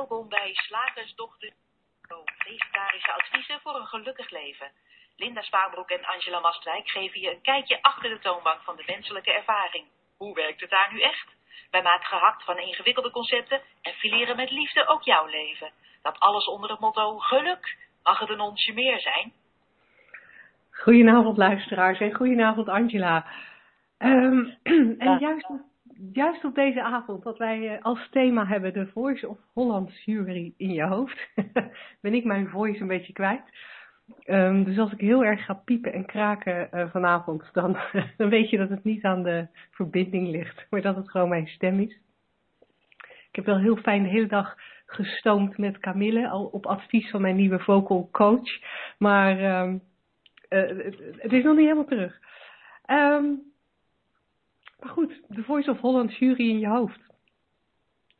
Welkom bij Slagersdochter. Vegetarische adviezen voor een gelukkig leven. Linda Spaanbroek en Angela Mastwijk geven je een kijkje achter de toonbank van de menselijke ervaring. Hoe werkt het daar nu echt? Wij maken gehakt van ingewikkelde concepten en fileren met liefde ook jouw leven. Dat alles onder het motto geluk. Mag het een onsje meer zijn? Goedenavond luisteraars en goedenavond Angela. Ehm, en juist, juist op deze avond dat wij eh, als thema hebben de Voice of Holland jury in je hoofd, ben ik mijn voice een beetje kwijt. Ehm, dus als ik heel erg ga piepen en kraken uh, vanavond, dan, dan weet je dat het niet aan de verbinding ligt, maar dat het gewoon mijn stem is. Ik heb wel heel fijn de hele dag gestoomd met Camille, al op advies van mijn nieuwe vocal coach. Maar um, uh, het, is nog niet helemaal terug. Um, maar goed, de Voice of Holland jury in je hoofd.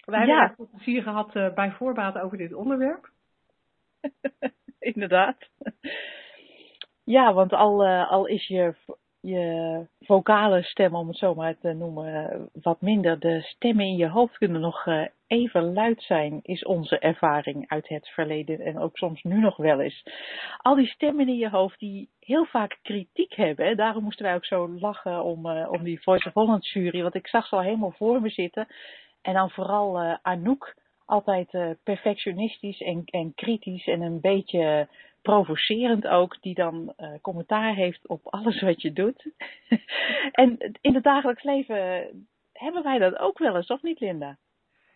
Wij hebben ja. veel plezier gehad uh, bij voorbaat over dit onderwerp. Inderdaad. Ja, want al, uh, al is je, je vocale stem, om het zo maar te noemen, wat minder. De stemmen in je hoofd kunnen nog uh, even luid zijn, is onze ervaring uit het verleden en ook soms nu nog wel eens. Al die stemmen in je hoofd die heel vaak kritiek hebben, daarom moesten wij ook zo lachen om, uh, om die Voice of Holland jury, want ik zag ze al helemaal voor me zitten. En dan vooral Anouk, altijd uh, perfectionistisch en, en kritisch en een beetje provocerend ook, die dan uh, commentaar heeft op alles wat je doet. en in het dagelijks leven hebben wij dat ook wel eens, of niet Linda?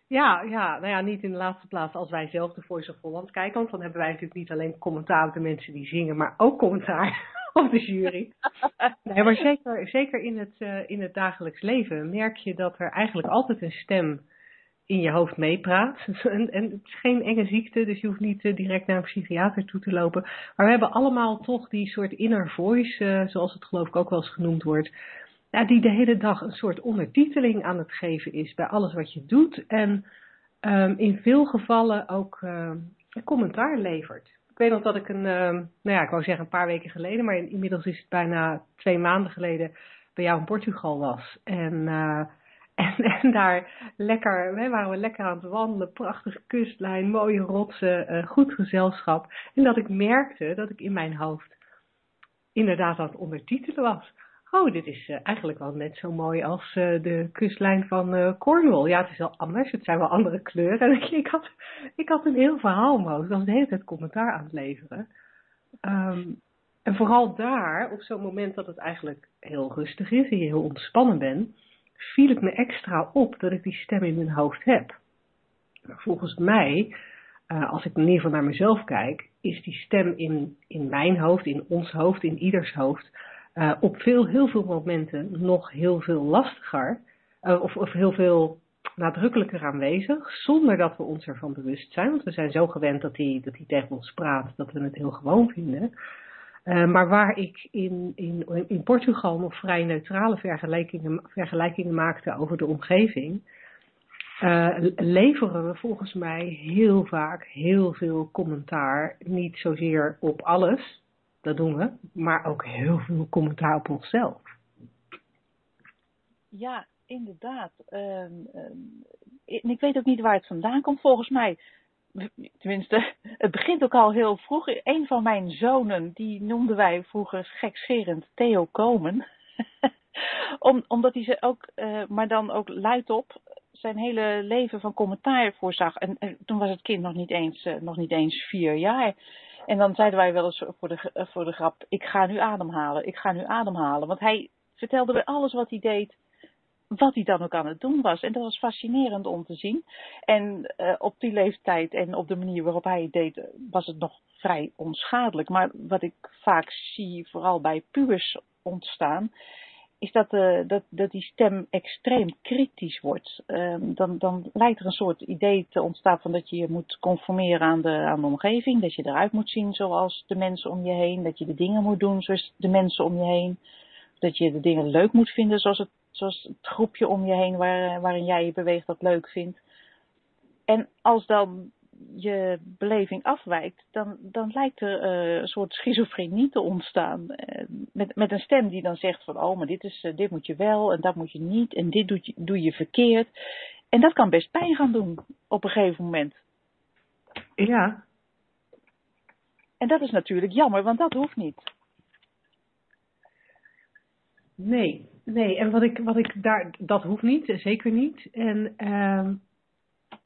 Ja, ja, nou ja, niet in de laatste plaats als wij zelf de Voice of Holland kijken, want dan hebben wij natuurlijk niet alleen commentaar op de mensen die zingen, maar ook commentaar op de jury. nee, maar zeker, zeker in, het, uh, in het dagelijks leven merk je dat er eigenlijk altijd een stem in je hoofd meepraat. En, en, het is geen enge ziekte, dus je hoeft niet uh, direct naar een psychiater toe te lopen. Maar we hebben allemaal toch die soort inner voice, uh, zoals het geloof ik ook wel eens genoemd wordt. Ja, die de hele dag een soort ondertiteling aan het geven is bij alles wat je doet. En um, in veel gevallen ook uh, een commentaar levert. Ik weet nog dat ik een, nou ja, ik wou zeggen een paar weken geleden, maar inmiddels is het bijna twee maanden geleden bij jou in Portugal was. En en, en daar lekker, hè, waren we lekker aan het wandelen, prachtige kustlijn, mooie rotsen, uh, goed gezelschap. En dat ik merkte dat ik in mijn hoofd inderdaad aan het ondertitelen was. Oh, dit is uh, eigenlijk wel net zo mooi als uh, de kustlijn van Cornwall. Ja, het is wel anders, het zijn wel andere kleuren. En ik had, ik had een heel verhaal omhoog, ik was de hele tijd commentaar aan het leveren. Um, en vooral daar, op zo'n moment dat het eigenlijk heel rustig is en je heel ontspannen bent viel het me extra op dat ik die stem in mijn hoofd heb. Volgens mij, uh, als ik in ieder geval naar mezelf kijk, is die stem in, in mijn hoofd, in ons hoofd, in ieders hoofd, uh, op veel, heel veel momenten nog heel veel lastiger, uh, of, of heel veel nadrukkelijker aanwezig, zonder dat we ons ervan bewust zijn. Want we zijn zo gewend dat hij dat die tegen ons praat, dat we het heel gewoon vinden. Uh, maar waar ik in, in, in Portugal nog vrij neutrale vergelijkingen, vergelijkingen maakte over de omgeving, uh, leveren we volgens mij heel vaak heel veel commentaar. Niet zozeer op alles, dat doen we, maar ook heel veel commentaar op onszelf. Ja, inderdaad. Uh, ik weet ook niet waar het vandaan komt. Volgens mij tenminste, het begint ook al heel vroeg. Een van mijn zonen, die noemden wij vroeger gekscherend Theo Komen. Om, omdat hij ze ook, uh, maar dan ook luidop, zijn hele leven van commentaar voorzag. En, en toen was het kind nog niet, eens, uh, nog niet eens vier jaar. En dan zeiden wij wel eens voor de, uh, voor de grap, ik ga nu ademhalen, ik ga nu ademhalen. Want hij vertelde bij alles wat hij deed, wat hij dan ook aan het doen was. En dat was fascinerend om te zien. En uh, op die leeftijd en op de manier waarop hij het deed, was het nog vrij onschadelijk. Maar wat ik vaak zie, vooral bij pubers ontstaan, is dat, uh, dat, dat die stem extreem kritisch wordt. Uh, dan, dan lijkt er een soort idee te ontstaan van dat je je moet conformeren aan de, aan de omgeving. Dat je eruit moet zien zoals de mensen om je heen. Dat je de dingen moet doen zoals de mensen om je heen. Dat je de dingen leuk moet vinden zoals het zoals het groepje om je heen waar, waarin jij je beweegt dat leuk vindt. En als dan je beleving afwijkt, dan, dan lijkt er uh, een soort schizofrenie te ontstaan. Uh, met, met een stem die dan zegt van, oh, maar dit, is, uh, dit moet je wel en dat moet je niet en dit doe je, doe je verkeerd. En dat kan best pijn gaan doen op een gegeven moment. Ja. En dat is natuurlijk jammer, want dat hoeft niet. Nee, nee. En wat ik, wat ik daar, dat hoeft niet, zeker niet. En ehm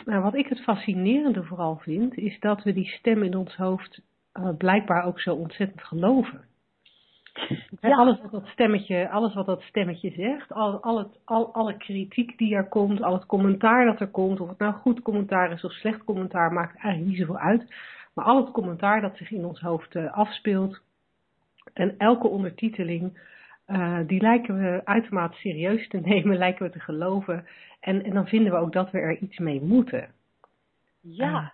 nou, wat ik het fascinerende vooral vind, is dat we die stem in ons hoofd uh, blijkbaar ook zo ontzettend geloven. Ja. Alles, wat dat stemmetje, alles wat dat stemmetje zegt, al, al het, al, alle kritiek die er komt, al het commentaar dat er komt, of het nou goed commentaar is of slecht commentaar, maakt eigenlijk niet zoveel uit. Maar al het commentaar dat zich in ons hoofd uh, afspeelt en elke ondertiteling, uh, die lijken we uitermate serieus te nemen, lijken we te geloven. En, en dan vinden we ook dat we er iets mee moeten. Ja. Uh,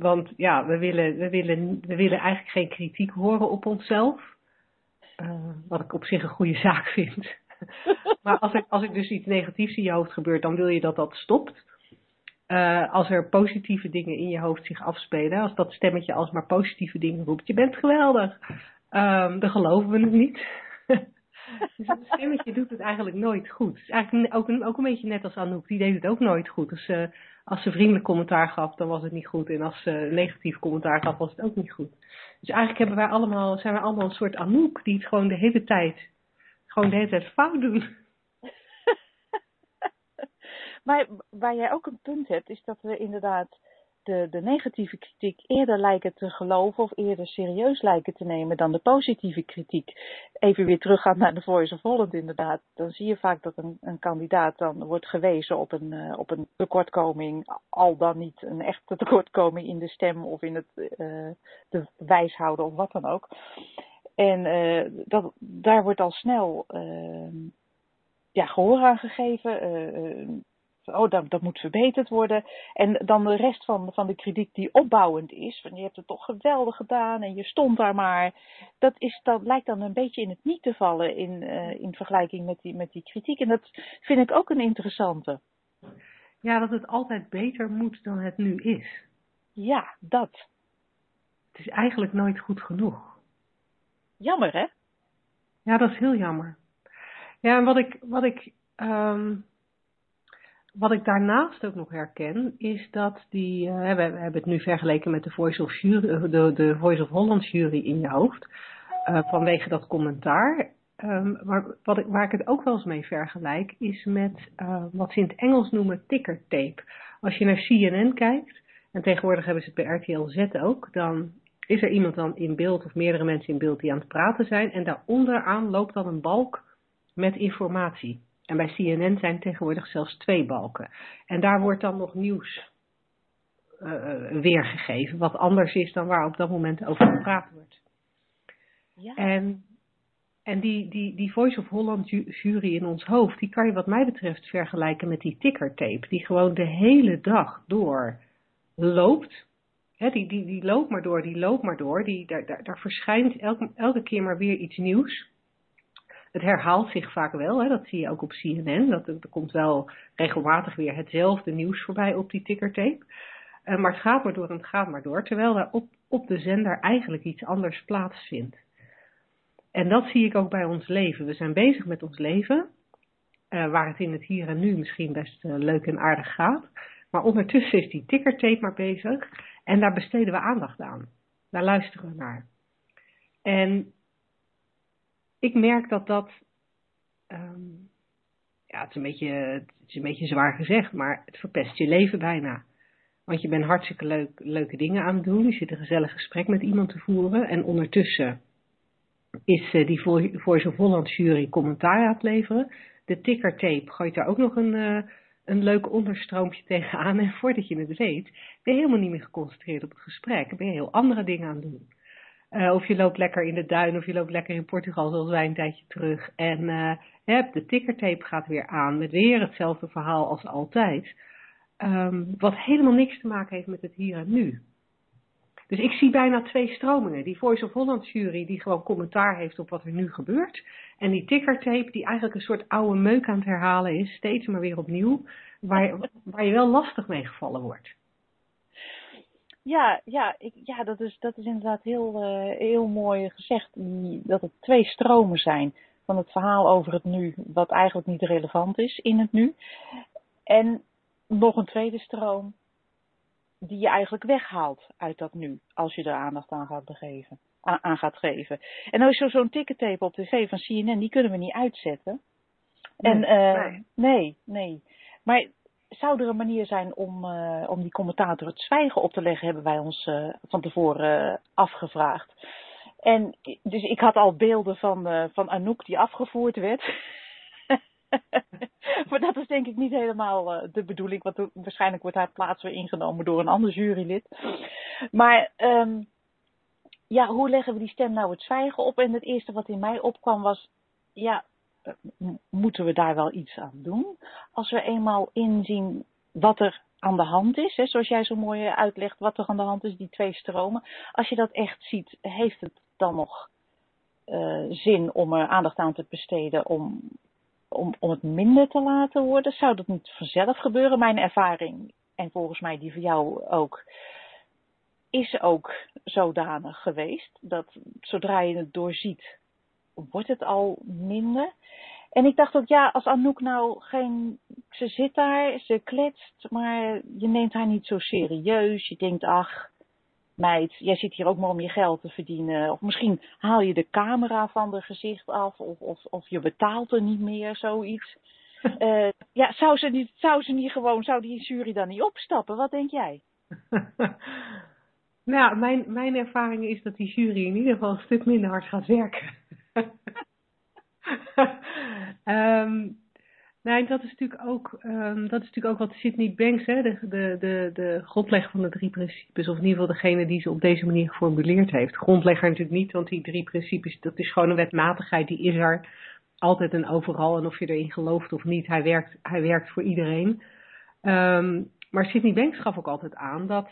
want ja, we willen, we, willen, we willen eigenlijk geen kritiek horen op onszelf. Uh, wat ik op zich een goede zaak vind. maar als er, als er dus iets negatiefs in je hoofd gebeurt, dan wil je dat dat stopt. Uh, als er positieve dingen in je hoofd zich afspelen, als dat stemmetje alsmaar positieve dingen roept, je bent geweldig, um, dan geloven we het niet. Dus dat stemmetje doet het eigenlijk nooit goed. Eigenlijk ook een, ook een beetje net als Anouk, die deed het ook nooit goed. Dus, uh, als ze vriendelijk commentaar gaf, dan was het niet goed. En als ze negatief commentaar gaf, was het ook niet goed. Dus eigenlijk hebben wij allemaal, zijn wij allemaal een soort Anouk die het gewoon de hele tijd, gewoon de hele tijd fout doen. maar waar jij ook een punt hebt, is dat we inderdaad de, de negatieve kritiek eerder lijken te geloven of eerder serieus lijken te nemen dan de positieve kritiek. Even weer teruggaan naar de Voice of Holland inderdaad. Dan zie je vaak dat een, een kandidaat dan wordt gewezen op een, uh, op een tekortkoming, al dan niet een echte tekortkoming in de stem of in het uh, de wijshouden of wat dan ook. En uh, dat, daar wordt al snel ja, gehoor aan gegeven oh, dat, dat moet verbeterd worden. En dan de rest van, van de kritiek die opbouwend is, van je hebt het toch geweldig gedaan en je stond daar maar. Dat, is, dat lijkt dan een beetje in het niet te vallen in, uh, in vergelijking met die, met die kritiek. En dat vind ik ook een interessante. Ja, dat het altijd beter moet dan het nu is. Ja, dat. Het is eigenlijk nooit goed genoeg. Jammer, hè? Ja, dat is heel jammer. Ja, en wat ik, wat ik um, wat ik daarnaast ook nog herken, is dat die, uh, we, hebben het nu vergeleken met de Voice of, jury, de, de Voice of Holland jury in je hoofd, uh, vanwege dat commentaar. Maar wat ik, waar ik het ook wel eens mee vergelijk, is met wat ze in het Engels noemen ticker tape. Als je naar CNN kijkt, en tegenwoordig hebben ze het bij RTL Z ook, dan is er iemand dan in beeld of meerdere mensen in beeld die aan het praten zijn en daaronderaan loopt dan een balk met informatie. En bij CNN zijn tegenwoordig zelfs twee balken. En daar wordt dan nog nieuws uh, weergegeven, wat anders is dan waar op dat moment over gepraat wordt. Ja. En, en die, die, die Voice of Holland jury in ons hoofd, die kan je wat mij betreft vergelijken met die tickertape, die gewoon de hele dag door loopt. He, die, die, die loopt maar door, die loopt maar door, die, daar, daar, daar verschijnt elke, elke keer maar weer iets nieuws. Het herhaalt zich vaak wel, hè, dat zie je ook op CNN. Dat, er komt wel regelmatig weer hetzelfde nieuws voorbij op die tickertape. Uh, maar het gaat maar door en het gaat maar door, terwijl daar op, op de zender eigenlijk iets anders plaatsvindt. En dat zie ik ook bij ons leven. We zijn bezig met ons leven, uh, waar het in het hier en nu misschien best uh, leuk en aardig gaat. Maar ondertussen is die tickertape maar bezig en daar besteden we aandacht aan. Daar luisteren we naar. En ik merk dat dat, um, ja, het is, een beetje, het is een beetje zwaar gezegd, maar het verpest je leven bijna. Want je bent hartstikke leuk, leuke dingen aan het doen. Je zit een gezellig gesprek met iemand te voeren. En ondertussen is uh, die Voice of Holland jury commentaar aan het leveren. De tickertape gooit daar ook nog een, uh, een leuk onderstroompje tegenaan. En voordat je het weet, ben je helemaal niet meer geconcentreerd op het gesprek. Ben je heel andere dingen aan het doen. Uh, of je loopt lekker in de duin, of je loopt lekker in Portugal, zoals wij een tijdje terug. En uh, de tickertape gaat weer aan, met weer hetzelfde verhaal als altijd. Um, wat helemaal niks te maken heeft met het hier en nu. Dus ik zie bijna twee stromingen. Die Voice of Holland jury die gewoon commentaar heeft op wat er nu gebeurt. En die tickertape die eigenlijk een soort oude meuk aan het herhalen is, steeds maar weer opnieuw. Waar, waar je wel lastig mee gevallen wordt. Ja, ja, ik, ja dat, is, dat is inderdaad heel, uh, heel mooi gezegd. Dat het twee stromen zijn van het verhaal over het nu, wat eigenlijk niet relevant is in het nu. En nog een tweede stroom, die je eigenlijk weghaalt uit dat nu, als je er aandacht aan gaat, begeven, aan, gaat geven. En nou is zo zo'n ticketape op tv van CNN, die kunnen we niet uitzetten. En Nee, eh, nee, nee. Maar zou er een manier zijn om, eh, om die commentator het zwijgen op te leggen, hebben wij ons eh, van tevoren eh, afgevraagd. En dus ik had al beelden van, van Anouk die afgevoerd werd. maar dat is denk ik niet helemaal de bedoeling, want waarschijnlijk wordt haar plaats weer ingenomen door een ander jurylid. Maar ehm, ja, hoe leggen we die stem nou het zwijgen op? En het eerste wat in mij opkwam was, ja, moeten we daar wel iets aan doen? Als we eenmaal inzien wat er aan de hand is, hè, zoals jij zo mooi uitlegt wat er aan de hand is, die twee stromen. Als je dat echt ziet, heeft het dan nog eh, zin om er aandacht aan te besteden om, om, om het minder te laten worden? Zou dat niet vanzelf gebeuren? Mijn ervaring, en volgens mij die van jou ook, is ook zodanig geweest dat zodra je het doorziet, wordt het al minder. En ik dacht ook, ja, als Anouk nou geen. Ze zit daar, ze kletst, maar je neemt haar niet zo serieus. Je denkt, ach, meid, jij zit hier ook maar om je geld te verdienen. Of misschien haal je de camera van haar gezicht af, of, of, of je betaalt er niet meer, zoiets. Eh, ja, zou ze, niet, zou ze niet gewoon, zou die jury dan niet opstappen? Wat denk jij? nou, mijn, mijn ervaring is dat die jury in ieder geval een stuk minder hard gaat werken. Ehm nou, dat is natuurlijk ook, ehm, dat is natuurlijk ook wat Sydney Banks, hè, de, de, de, de grondlegger van de drie principes, of in ieder geval degene die ze op deze manier geformuleerd heeft. Grondlegger natuurlijk niet, want die drie principes, dat is gewoon een wetmatigheid, die is er altijd en overal. En of je erin gelooft of niet, hij werkt, hij werkt voor iedereen. Ehm, maar Sydney Banks gaf ook altijd aan dat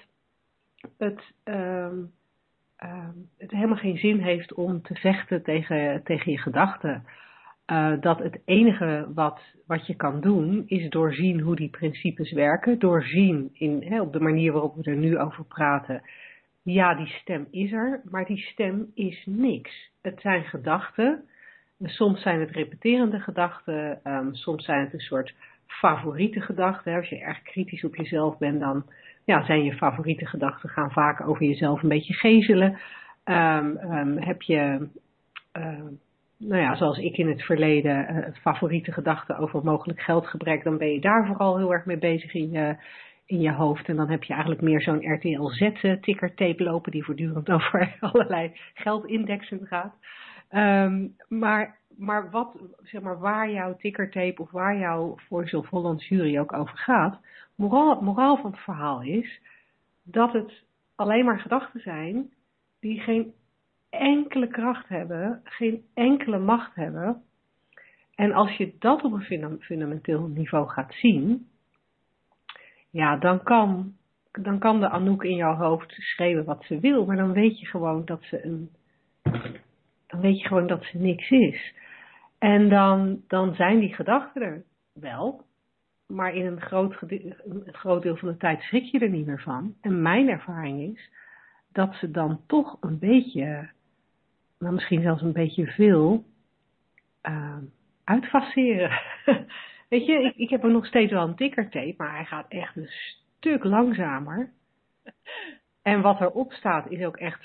het, ehm, het helemaal geen zin heeft om te vechten tegen, tegen je gedachten. Uh, dat het enige wat, wat je kan doen is doorzien hoe die principes werken, doorzien in, hè, op de manier waarop we er nu over praten. Ja, die stem is er, maar die stem is niks. Het zijn gedachten. Soms zijn het repeterende gedachten, um, soms zijn het een soort favoriete gedachten. Als je erg kritisch op jezelf bent, dan ja, zijn je favoriete gedachten gaan vaak over jezelf een beetje gezelen. Um, um, heb je, uh, nou ja, zoals ik in het verleden, uh, favoriete gedachten over mogelijk geldgebrek, dan ben je daar vooral heel erg mee bezig in je, in je hoofd. En dan heb je eigenlijk meer zo'n RTL Z-tickertape lopen die voortdurend over allerlei geldindexen gaat. Maar, maar, wat, zeg maar waar jouw tickertape of waar jouw Voice of Holland jury ook over gaat, moraal, moraal van het verhaal is dat het alleen maar gedachten zijn die geen enkele kracht hebben, geen enkele macht hebben. En als je dat op een fundamenteel niveau gaat zien, ja, dan kan, dan kan de Anouk in jouw hoofd schreeuwen wat ze wil, maar dan weet je gewoon dat ze een dan weet je gewoon dat ze niks is. En dan, dan zijn die gedachten er wel, maar in een groot, groot deel van de tijd schrik je er niet meer van. En mijn ervaring is dat ze dan toch een beetje, misschien zelfs een beetje veel, uh, uitfaceren. Weet je, ik, ik heb er nog steeds wel een tickertape, maar hij gaat echt een stuk langzamer. En wat erop staat is ook echt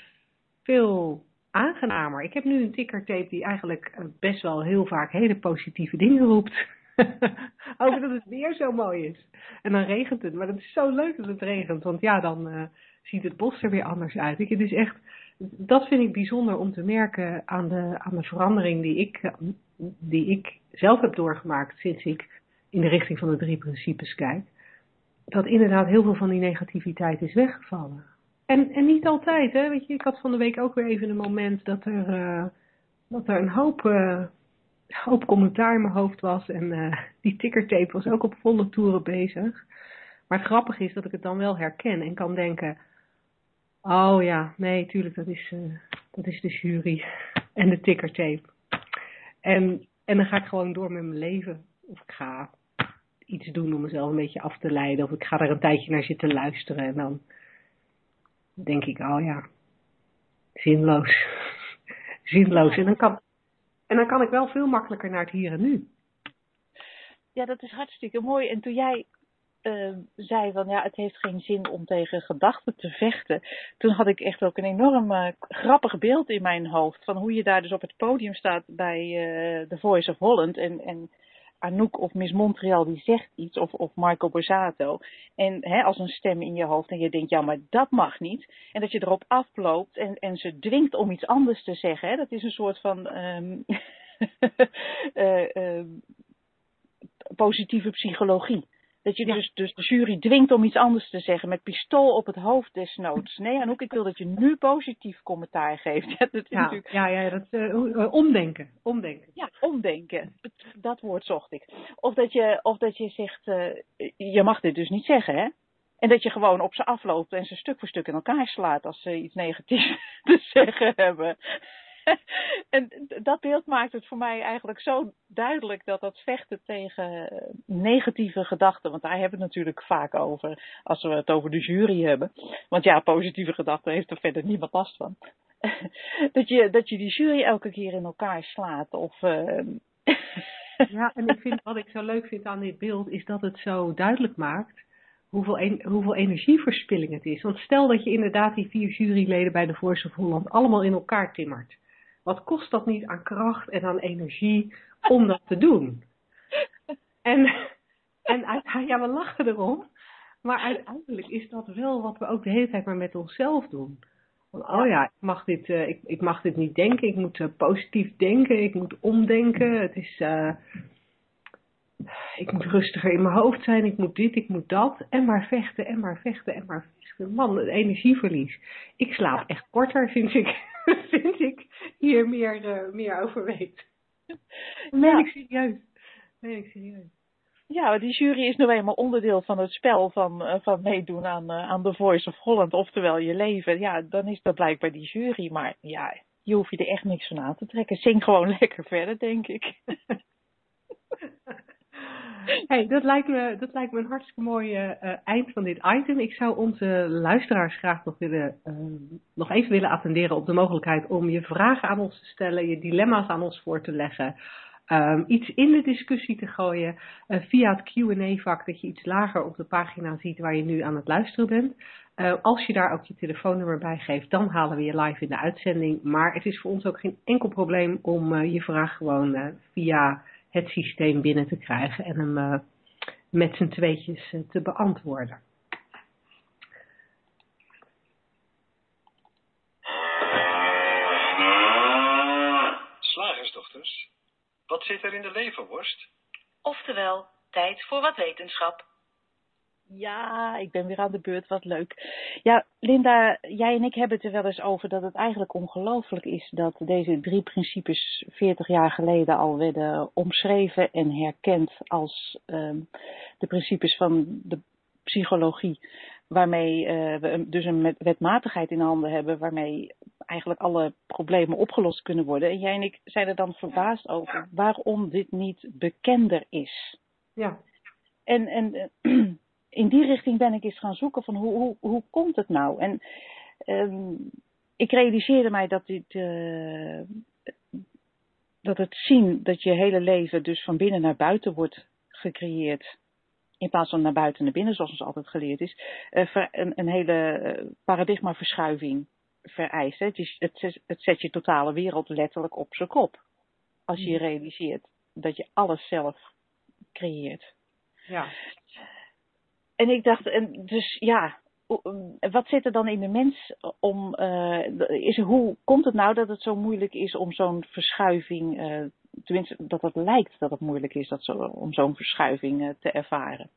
veel aangenamer. Ik heb nu een tickertape die eigenlijk best wel heel vaak hele positieve dingen roept. Over dat het weer zo mooi is. En dan regent het. Maar dat is zo leuk dat het regent. Want ja, dan uh, ziet het bos er weer anders uit. Ik, het is echt, dat vind ik bijzonder om te merken aan de, aan de verandering die ik, die ik zelf heb doorgemaakt sinds ik in de richting van de drie principes kijk. Dat inderdaad heel veel van die negativiteit is weggevallen. En, en niet altijd, hè. Weet je, ik had van de week ook weer even een moment dat er, uh, dat er een hoop, uh, hoop commentaar in mijn hoofd was. En uh, die tickertape was ook op volle toeren bezig. Maar het grappige is dat ik het dan wel herken en kan denken... Oh ja, nee, tuurlijk, dat is, dat is de jury en de tickertape. En, en dan ga ik gewoon door met mijn leven. Of ik ga iets doen om mezelf een beetje af te leiden. Of ik ga er een tijdje naar zitten luisteren en dan denk ik, oh ja, zinloos. zinloos. En dan, kan, en dan kan ik wel veel makkelijker naar het hier en nu. Ja, dat is hartstikke mooi. En toen jij uh, zei van ja, het heeft geen zin om tegen gedachten te vechten. Toen had ik echt ook een enorm uh, grappig beeld in mijn hoofd van hoe je daar dus op het podium staat bij uh, The Voice of Holland en, en Anouk of Miss Montreal die zegt iets of, of Michael Borsato en hè, als een stem in je hoofd en je denkt ja maar dat mag niet en dat je erop afloopt en, en ze dwingt om iets anders te zeggen. Hè, dat is een soort van um, positieve psychologie. Dat je dus, dus de jury dwingt om iets anders te zeggen, met pistool op het hoofd desnoods. Nee, Anouk, ik wil dat je nu positief commentaar geeft. Ja, dat is ja, natuurlijk... ja, ja dat, uh, omdenken. Omdenken. Ja, omdenken. Dat woord zocht ik. Of dat je, of dat je zegt, uh, je mag dit dus niet zeggen, hè? En dat je gewoon op ze afloopt en ze stuk voor stuk in elkaar slaat als ze iets negatiefs te zeggen hebben. en dat beeld maakt het voor mij eigenlijk zo duidelijk dat dat vechten tegen negatieve gedachten, want daar hebben we het natuurlijk vaak over als we het over de jury hebben. Want ja, positieve gedachten heeft er verder niemand last van. dat, je, dat je die jury elke keer in elkaar slaat of. Uh... ja, en ik vind wat ik zo leuk vind aan dit beeld is dat het zo duidelijk maakt hoeveel, en, hoeveel energieverspilling het is. Want stel dat je inderdaad die vier juryleden bij de Voice of Holland allemaal in elkaar timmert. Wat kost dat niet aan kracht en aan energie om dat te doen? En, en ja, we lachen erom. Maar uiteindelijk is dat wel wat we ook de hele tijd maar met onszelf doen. oh ja, ik mag dit, uh, ik, ik mag dit niet denken. Ik moet uh, positief denken. Ik moet omdenken. Het is, uh, ik moet rustiger in mijn hoofd zijn. Ik moet dit, ik moet dat. En maar vechten, en maar vechten, en maar vechten. Man, het energieverlies. Ik slaap echt korter, vind ik. vind ik hier meer, uh, meer over weet. Meen ja. ik serieus. Meen ik serieus. Ja, die jury is nu eenmaal onderdeel van het spel van, uh, van meedoen aan, uh, aan The Voice of Holland, oftewel je leven. Ja, dan is dat blijkbaar die jury. Maar ja, je hoeft je er echt niks van aan te trekken. Zing gewoon lekker verder, denk ik. Hey, dat, lijkt me, dat lijkt me een hartstikke mooi uh, eind van dit item. Ik zou onze luisteraars graag nog, willen, uh, nog even willen attenderen op de mogelijkheid om je vragen aan ons te stellen, je dilemma's aan ons voor te leggen. Um, iets in de discussie te gooien via het Q&A-vak dat je iets lager op de pagina ziet waar je nu aan het luisteren bent. als je daar ook je telefoonnummer bij geeft, dan halen we je live in de uitzending. Maar het is voor ons ook geen enkel probleem om je vraag gewoon via het systeem binnen te krijgen en hem uh, met z'n tweetjes uh, te beantwoorden. Slagersdochters, wat zit er in de leverworst? Oftewel, tijd voor wat wetenschap. Ja, ik ben weer aan de beurt. Wat leuk. Ja, Linda, jij en ik hebben het er wel eens over dat het eigenlijk ongelooflijk is dat deze drie principes 40 jaar geleden al werden omschreven en herkend als um, de principes van de psychologie. Waarmee uh, we dus een wetmatigheid in handen hebben, waarmee eigenlijk alle problemen opgelost kunnen worden. En jij en ik zijn er dan verbaasd over waarom dit niet bekender is. Ja. En, en in die richting ben ik eens gaan zoeken van hoe, hoe, hoe komt het nou? En um, ik realiseerde mij dat dit, uh, dat het zien dat je hele leven dus van binnen naar buiten wordt gecreëerd. In plaats van naar buiten naar binnen, zoals ons altijd geleerd is, uh, een, een, hele uh, paradigmaverschuiving vereist. Hè? Het, is, het, het zet je totale wereld letterlijk op zijn kop. Als je hmm. realiseert dat je alles zelf creëert. Ja. En ik dacht, en dus ja, wat zit er dan in de mens om, uh, is, hoe komt het nou dat het zo moeilijk is om zo'n verschuiving, uh, tenminste dat het lijkt dat het moeilijk is dat zo, om zo'n verschuiving uh, te ervaren?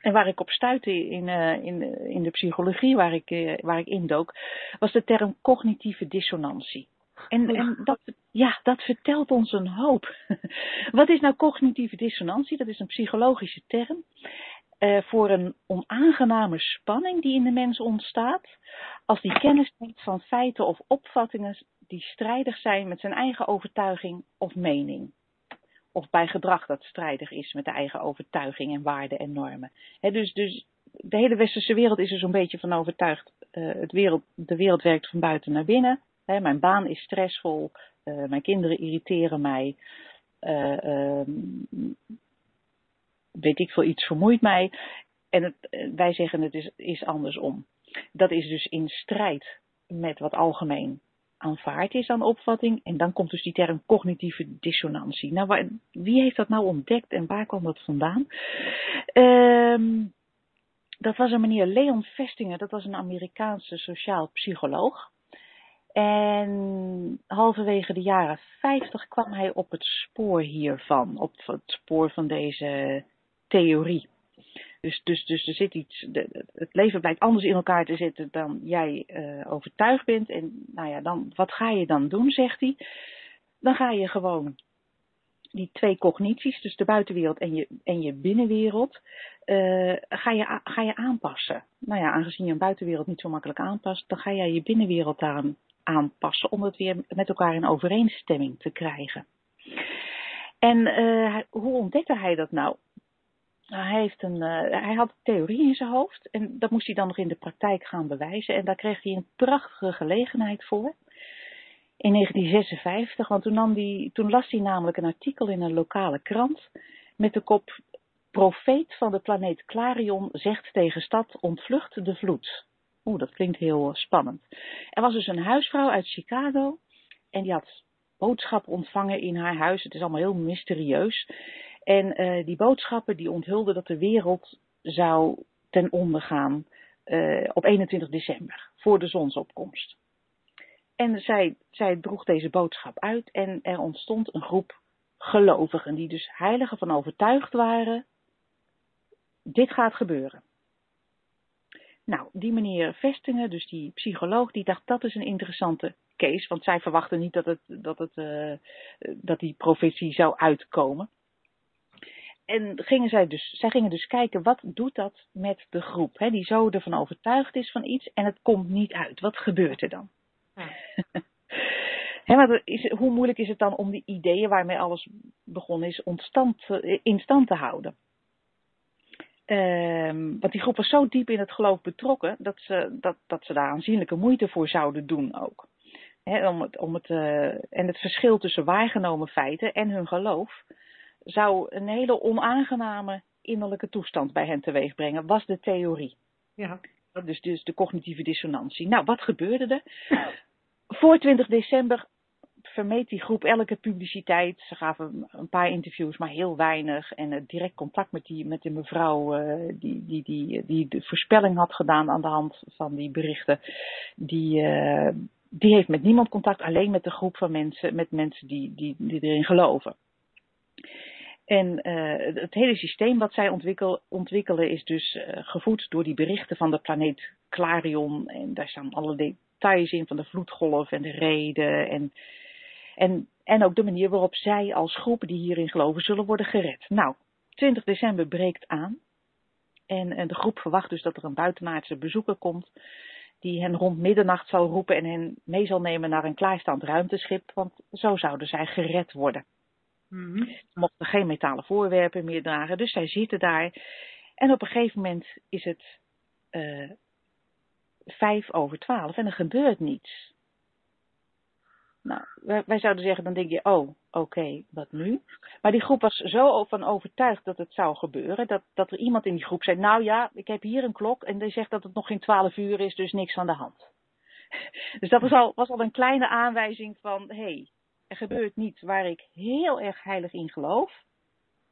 En waar ik op stuitte in, in, in de psychologie waar ik, waar ik indook, was de term cognitieve dissonantie. En, en dat, ja, dat vertelt ons een hoop. Wat is nou cognitieve dissonantie? Dat is een psychologische term uh, voor een onaangename spanning die in de mens ontstaat als die kennis neemt van feiten of opvattingen die strijdig zijn met zijn eigen overtuiging of mening. Of bij gedrag dat strijdig is met de eigen overtuiging en waarden en normen. Dus, dus de hele westerse wereld is er zo'n beetje van overtuigd. Uh, het wereld, de wereld werkt van buiten naar binnen. Mijn baan is stressvol. Uh, mijn kinderen irriteren mij. Uh, weet ik veel, iets vermoeit mij. en eh, wij zeggen het is, is andersom. Dat is dus in strijd met wat algemeen aanvaard is aan opvatting. En dan komt dus die term cognitieve dissonantie. Nou, waar, wie heeft dat nou ontdekt en waar kwam dat vandaan? Ehm, dat was een meneer Leon Vestingen, dat was een Amerikaanse sociaal psycholoog. En halverwege de jaren 50 kwam hij op het spoor hiervan, op het spoor van deze theorie. Dus, dus, dus er zit iets, het leven blijkt anders in elkaar te zitten dan jij uh, overtuigd bent. En nou ja, dan, wat ga je dan doen, zegt hij. Dan ga je gewoon die twee cognities, dus de buitenwereld en je, en je binnenwereld, uh, ga, je, ga je aanpassen. Nou ja, aangezien je een buitenwereld niet zo makkelijk aanpast, dan ga jij je binnenwereld daarom aanpassen om het weer met elkaar in overeenstemming te krijgen. En uh, hoe ontdekte hij dat nou? Nou, hij, heeft een, uh, hij had theorie in zijn hoofd en dat moest hij dan nog in de praktijk gaan bewijzen. En daar kreeg hij een prachtige gelegenheid voor. In 1956, want toen, nam die, toen las hij namelijk een artikel in een lokale krant met de kop Profeet van de planeet Clarion zegt tegen stad ontvlucht de vloed. Oeh, dat klinkt heel spannend. Er was dus een huisvrouw uit Chicago en die had boodschappen ontvangen in haar huis. Het is allemaal heel mysterieus. En uh, die boodschappen die onthulden dat de wereld zou ten onder gaan uh, op 21 december, voor de zonsopkomst. En zij, zij droeg deze boodschap uit en er ontstond een groep gelovigen, die dus heiligen van overtuigd waren, dit gaat gebeuren. Nou, die meneer Vestingen, dus die psycholoog, die dacht dat is een interessante case, want zij verwachten niet dat, het, dat, het, uh, dat die profetie zou uitkomen. En gingen zij, dus, zij gingen dus kijken, wat doet dat met de groep, hè, die zo ervan overtuigd is van iets en het komt niet uit. Wat gebeurt er dan? Ja. maar is, hoe moeilijk is het dan om die ideeën waarmee alles begonnen is ontstand, in stand te houden? Um, want die groep was zo diep in het geloof betrokken dat ze, dat, dat ze daar aanzienlijke moeite voor zouden doen ook. om het, om het, uh, en het verschil tussen waargenomen feiten en hun geloof zou een hele onaangename innerlijke toestand bij hen teweeg brengen, was de theorie. Ja. Dus, dus de cognitieve dissonantie. Nou, wat gebeurde er? Voor 20 december vermeed die groep elke publiciteit. Ze gaven een paar interviews, maar heel weinig. En uh, direct contact met, die, met de mevrouw uh, die, die, die, die de voorspelling had gedaan aan de hand van die berichten. Die, uh, die heeft met niemand contact, alleen met de groep van mensen, met mensen die, die, die erin geloven. En uh, het hele systeem wat zij ontwikkel, ontwikkelen is dus uh, gevoed door die berichten van de planeet Clarion. En daar staan alle details in van de vloedgolf en de reden. En, en, en ook de manier waarop zij als groepen die hierin geloven zullen worden gered. Nou, 20 december breekt aan. En, en de groep verwacht dus dat er een buitenaardse bezoeker komt. Die hen rond middernacht zal roepen en hen mee zal nemen naar een klaarstand ruimteschip. Want zo zouden zij gered worden. Ze mochten geen metalen voorwerpen meer dragen, dus zij zitten daar. En op een gegeven moment is het uh, vijf over twaalf en er gebeurt niets. Nou, wij, zouden zeggen, dan denk je, oh, oké, wat nu? Maar die groep was zo van overtuigd dat het zou gebeuren, dat, dat er iemand in die groep zei, nou ja, ik heb hier een klok en die zegt dat het nog geen twaalf uur is, dus niks aan de hand. Dus dat was al, was al een kleine aanwijzing van, hé, hey, er gebeurt niets waar ik heel erg heilig in geloof,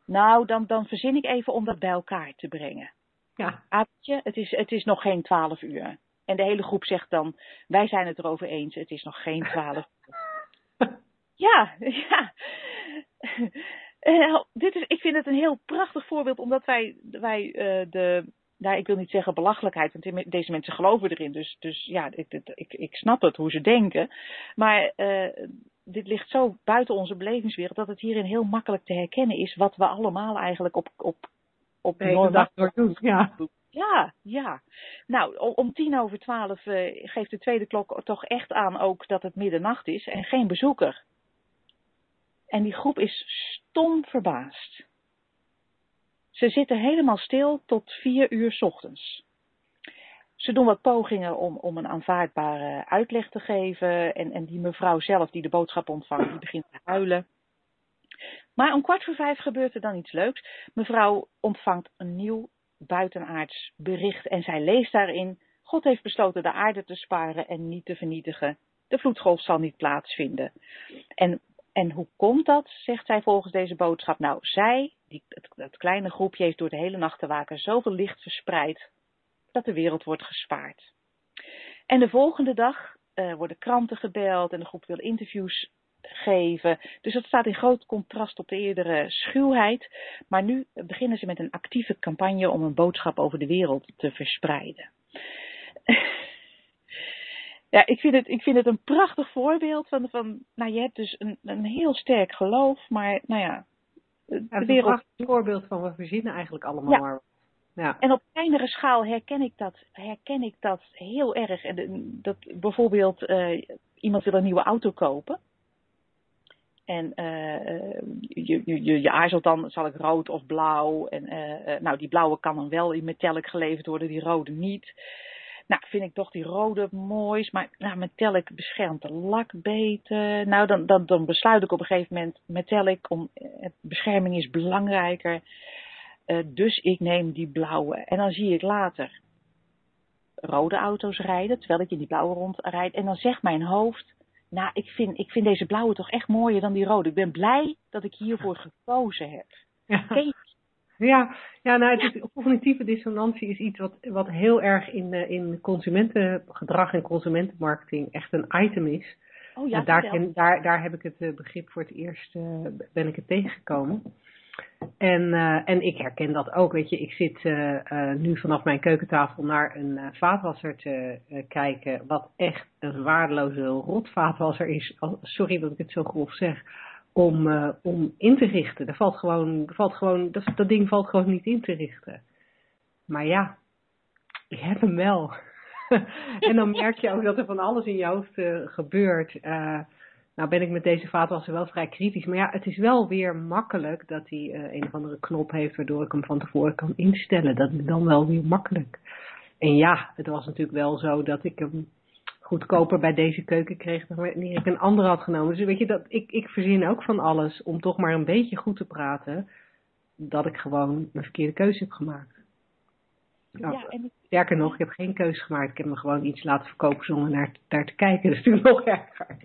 nou, dan, dan verzin ik even om dat bij elkaar te brengen. Ja. Aapje, het is, het is nog geen twaalf uur. En de hele groep zegt dan, wij zijn het erover eens, het is nog geen twaalf uur. ja, ja. Uh, dit is, ik vind het een heel prachtig voorbeeld, omdat wij, wij uh, de, nou, ik wil niet zeggen belachelijkheid, want deze mensen geloven erin. Dus, dus ja, ik, ik, ik snap het hoe ze denken. Maar uh, dit ligt zo buiten onze belevingswereld dat het hierin heel makkelijk te herkennen is wat we allemaal eigenlijk op, op, op normaal doen. Ja. Ja, ja. Nou, om tien over twaalf uh, geeft de tweede klok toch echt aan ook dat het middernacht is en geen bezoeker. En die groep is stom verbaasd. Ze zitten helemaal stil tot vier uur s ochtends. Ze doen wat pogingen om, om een aanvaardbare uitleg te geven. En, en die mevrouw zelf, die de boodschap ontvangt, die begint te huilen. Maar om kwart voor vijf gebeurt er dan iets leuks. Mevrouw ontvangt een nieuw buitenaards bericht en zij leest daarin: God heeft besloten de aarde te sparen en niet te vernietigen. De vloedgolf zal niet plaatsvinden. En, en hoe komt dat, zegt zij volgens deze boodschap? Nou, zij, die, kleine groepje, heeft door de hele nacht te waken zoveel licht verspreid dat de wereld wordt gespaard. En de volgende dag uh, worden kranten gebeld en de groep wil interviews geven. Dus dat staat in groot contrast op de eerdere schuwheid. Maar nu beginnen ze met een actieve campagne om een boodschap over de wereld te verspreiden. ja, ik vind, het, ik vind het een prachtig voorbeeld van, van nou je hebt dus een, een heel sterk geloof, maar nou ja, de ja, wereld... Een voorbeeld van we verzinnen eigenlijk allemaal ja. maar En op kleinere schaal herken ik dat, herken ik dat heel erg. En dat bijvoorbeeld uh, iemand wil een nieuwe auto kopen. En uh, je, je, je aarzelt dan, zal ik rood of blauw? En nou, die blauwe kan dan wel in metallic geleverd worden, die rode niet. Nou, vind ik toch die rode moois, maar nou, metallic beschermt de lak beter. Nou, dan, dan, dan besluit ik op een gegeven moment metallic, om, bescherming is belangrijker. Uh, dus ik neem die blauwe. En dan zie ik later rode auto's rijden, terwijl ik in die blauwe rondrijd. En dan zegt mijn hoofd, nou, ik vind, ik vind deze blauwe toch echt mooier dan die rode. Ik ben blij dat ik hiervoor gekozen heb. Ja. Ja, ja nou, het is, cognitieve dissonantie is iets wat, wat heel erg in, uh, in consumentengedrag en consumentenmarketing echt een item is. Oh ja, daar, daar, daar heb ik het uh, begrip voor het eerst, uh, ben ik het tegengekomen. En, uh, en ik herken dat ook. Weet je, ik zit uh, uh, nu vanaf mijn keukentafel naar een vaatwasser te kijken. Wat echt een waardeloze rotvaatwasser is. Sorry dat ik het zo grof zeg. Om, om in te richten. Er valt gewoon, valt gewoon, dat, dat ding valt gewoon niet in te richten. Maar ja, ik heb hem wel. en dan merk je ook dat er van alles in je hoofd gebeurt. Nou ben ik met deze vaatwasser wel vrij kritisch. Maar ja, het is wel weer makkelijk dat hij uh, een of andere knop heeft waardoor ik hem van tevoren kan instellen. Dat is dan wel weer makkelijk. En ja, het was natuurlijk wel zo dat ik hem goedkoper bij deze keuken kreeg dan wanneer ik een andere had genomen. Dus weet je, dat, ik, ik verzin ook van alles om toch maar een beetje goed te praten. Dat ik gewoon een verkeerde keuze heb gemaakt. Ja, en... Sterker nog, ik heb geen keuze gemaakt. Ik heb me gewoon iets laten verkopen zonder naar, daar te kijken. Dat is natuurlijk nog erger.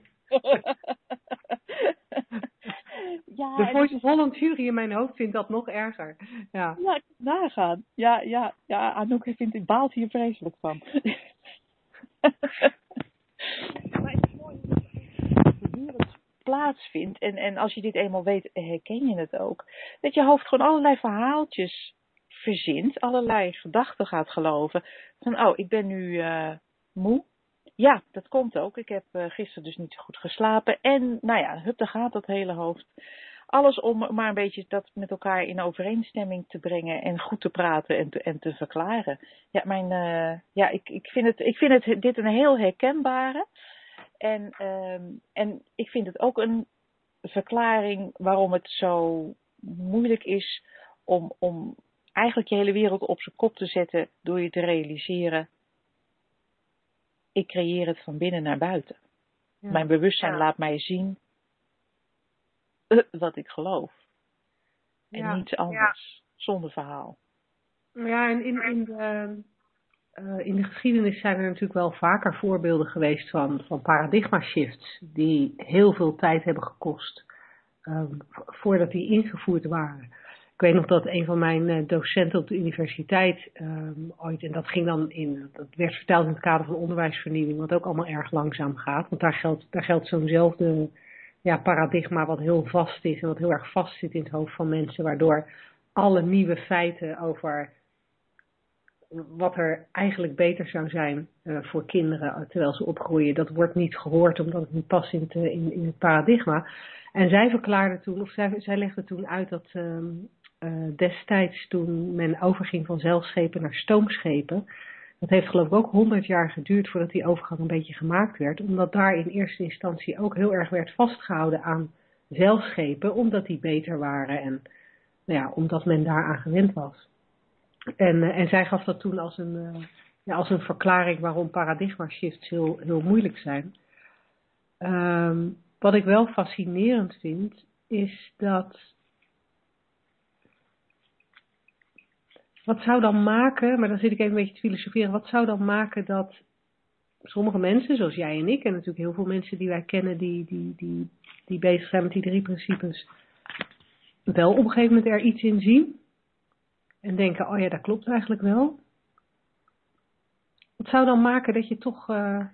Ja, de Voice of Holland jury in mijn hoofd vindt dat nog erger. Ja, ja nagaan. Ja, ja, ja, Anouk vindt, ik baalt hier vreselijk van. maar het is mooi dat het plaatsvindt. En, en als je dit eenmaal weet, herken je het ook. Dat je hoofd gewoon allerlei verhaaltjes verzint, allerlei gedachten gaat geloven. Van, oh, ik ben nu uh, moe. Ja, dat komt ook. Ik heb uh, gisteren dus niet goed geslapen. En nou ja, hup, daar gaat dat hele hoofd. Alles om maar een beetje dat met elkaar in overeenstemming te brengen en goed te praten en te, en te verklaren. Ja, mijn, uh, ja ik, ik, vind het, ik vind het dit een heel herkenbare. En, uh, en ik vind het ook een verklaring waarom het zo moeilijk is om, om eigenlijk je hele wereld op zijn kop te zetten door je te realiseren ik creëer het van binnen naar buiten. Mijn bewustzijn laat mij zien uh, wat ik geloof. En ja. niets anders, zonder verhaal. Ja, en in, in, de, uh, in de geschiedenis zijn er natuurlijk wel vaker voorbeelden geweest van, van paradigma shifts die heel veel tijd hebben gekost um, voordat die ingevoerd waren. Ik weet nog dat een van mijn eh, docenten op de universiteit um, ooit, en dat ging dan in, dat werd verteld in het kader van onderwijsvernieuwing, wat ook allemaal erg langzaam gaat. Want daar geldt, daar geldt zo'nzelfde ja, paradigma wat heel vast is en wat heel erg vast zit in het hoofd van mensen, waardoor alle nieuwe feiten over wat er eigenlijk beter zou zijn uh, voor kinderen terwijl ze opgroeien, dat wordt niet gehoord omdat het niet past in het, in, in het paradigma. En zij verklaarde toen, of zij, zij legde toen uit dat um, uh, destijds toen men overging van zeilschepen naar stoomschepen. Dat heeft geloof ik ook honderd jaar geduurd voordat die overgang een beetje gemaakt werd. Omdat daar in eerste instantie ook heel erg werd vastgehouden aan zeilschepen. Omdat die beter waren en nou ja, omdat men daaraan gewend was. En, uh, en zij gaf dat toen als een, uh, ja, als een verklaring waarom paradigma shifts heel, heel moeilijk zijn. Um, wat ik wel fascinerend vind, is dat wat zou dan maken, maar dan zit ik even een beetje te filosoferen, wat zou dan maken dat sommige mensen, zoals jij en ik, en natuurlijk heel veel mensen die wij kennen die, die, die, die bezig zijn met die drie principes, wel op een gegeven moment er iets in zien en denken, oh ja, dat klopt eigenlijk wel. Wat zou dan maken dat je toch, uh,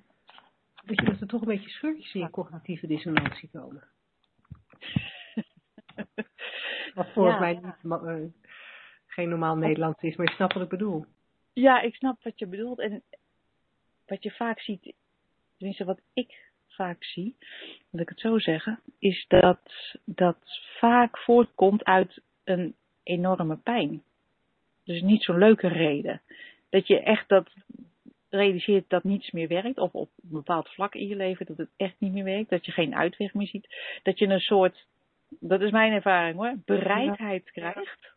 dat, je, dat er toch een beetje scheurtjes in je cognitieve dissonantie komen? Wat volgens mij niet, uh, geen normaal Nederlands is, maar je snapt wat ik bedoel. Ja, ik snap wat je bedoelt. En wat je vaak ziet, tenminste wat ik vaak zie, moet ik het zo zeggen, is dat dat vaak voortkomt uit een enorme pijn. Dus niet zo'n leuke reden. Dat je echt dat realiseert dat niets meer werkt, of op een bepaald vlak in je leven dat het echt niet meer werkt, dat je geen uitweg meer ziet, dat je een soort, dat is mijn ervaring hoor, bereidheid krijgt.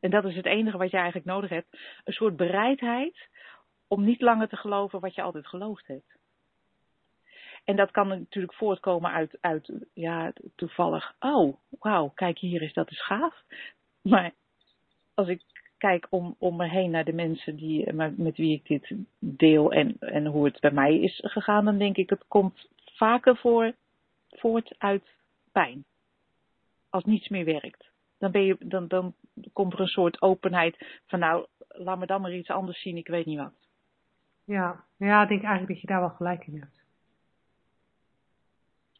En dat is het enige wat je eigenlijk nodig hebt. Een soort bereidheid om niet langer te geloven wat je altijd geloofd hebt. En dat kan natuurlijk voortkomen uit, uit ja, toevallig, oh, wauw, kijk hier is dat is gaaf. Maar als ik kijk om, om me heen naar de mensen die, met wie ik dit deel en, en hoe het bij mij is gegaan, dan denk ik, het komt vaker voor, voort uit pijn. Als niets meer werkt. Dan, ben je, dan, dan komt er een soort openheid van nou, laat me dan maar iets anders zien, ik weet niet wat. Ja, ja ik denk eigenlijk dat je daar wel gelijk in hebt.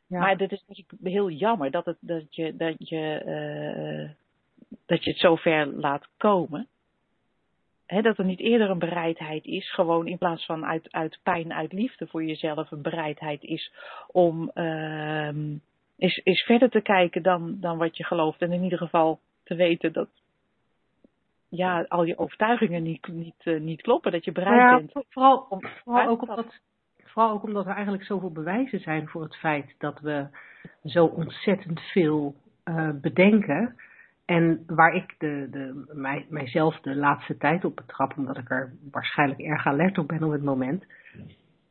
Ja. Maar dat is natuurlijk heel jammer dat, het, dat, je, dat, je, uh, dat je het zover laat komen. He, dat er niet eerder een bereidheid is, gewoon in plaats van uit, uit pijn, uit liefde voor jezelf, een bereidheid is om uh, is, is verder te kijken dan, dan wat je gelooft. En in ieder geval te weten dat ja, al je overtuigingen niet, niet, uh, niet kloppen, dat je bereid ja, bent. Vooral, om, vooral, ook omdat, vooral ook omdat er eigenlijk zoveel bewijzen zijn voor het feit dat we zo ontzettend veel uh, bedenken. En waar ik de, de, mij, mijzelf de laatste tijd op betrap, omdat ik er waarschijnlijk erg alert op ben op het moment,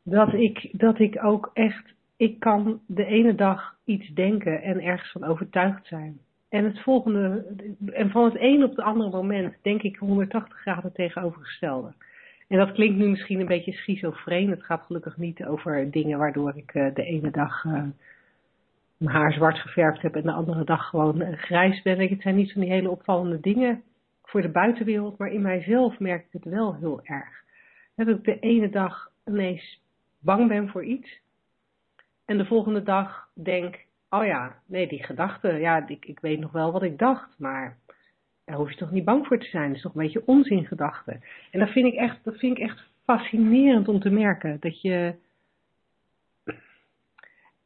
dat ik, dat ik ook echt, ik kan de ene dag iets denken en ergens van overtuigd zijn. En het volgende, en van het een op het andere moment denk ik 180 graden tegenovergestelde. En dat klinkt nu misschien een beetje schizofreen. Het gaat gelukkig niet over dingen waardoor ik uh, de ene dag uh, mijn haar zwart geverfd heb en de andere dag gewoon uh, grijs ben. Het zijn niet die hele opvallende dingen voor de buitenwereld, maar in mijzelf merk ik het wel heel erg. Dat ik de ene dag ineens bang ben voor iets en de volgende dag denk, oh ja, nee, die gedachte, ja, ik, ik weet nog wel wat ik dacht, maar daar hoef je toch niet bang voor te zijn. Dat is toch een beetje onzingedachte. En dat vind ik echt, dat vind ik echt fascinerend om te merken. Dat je.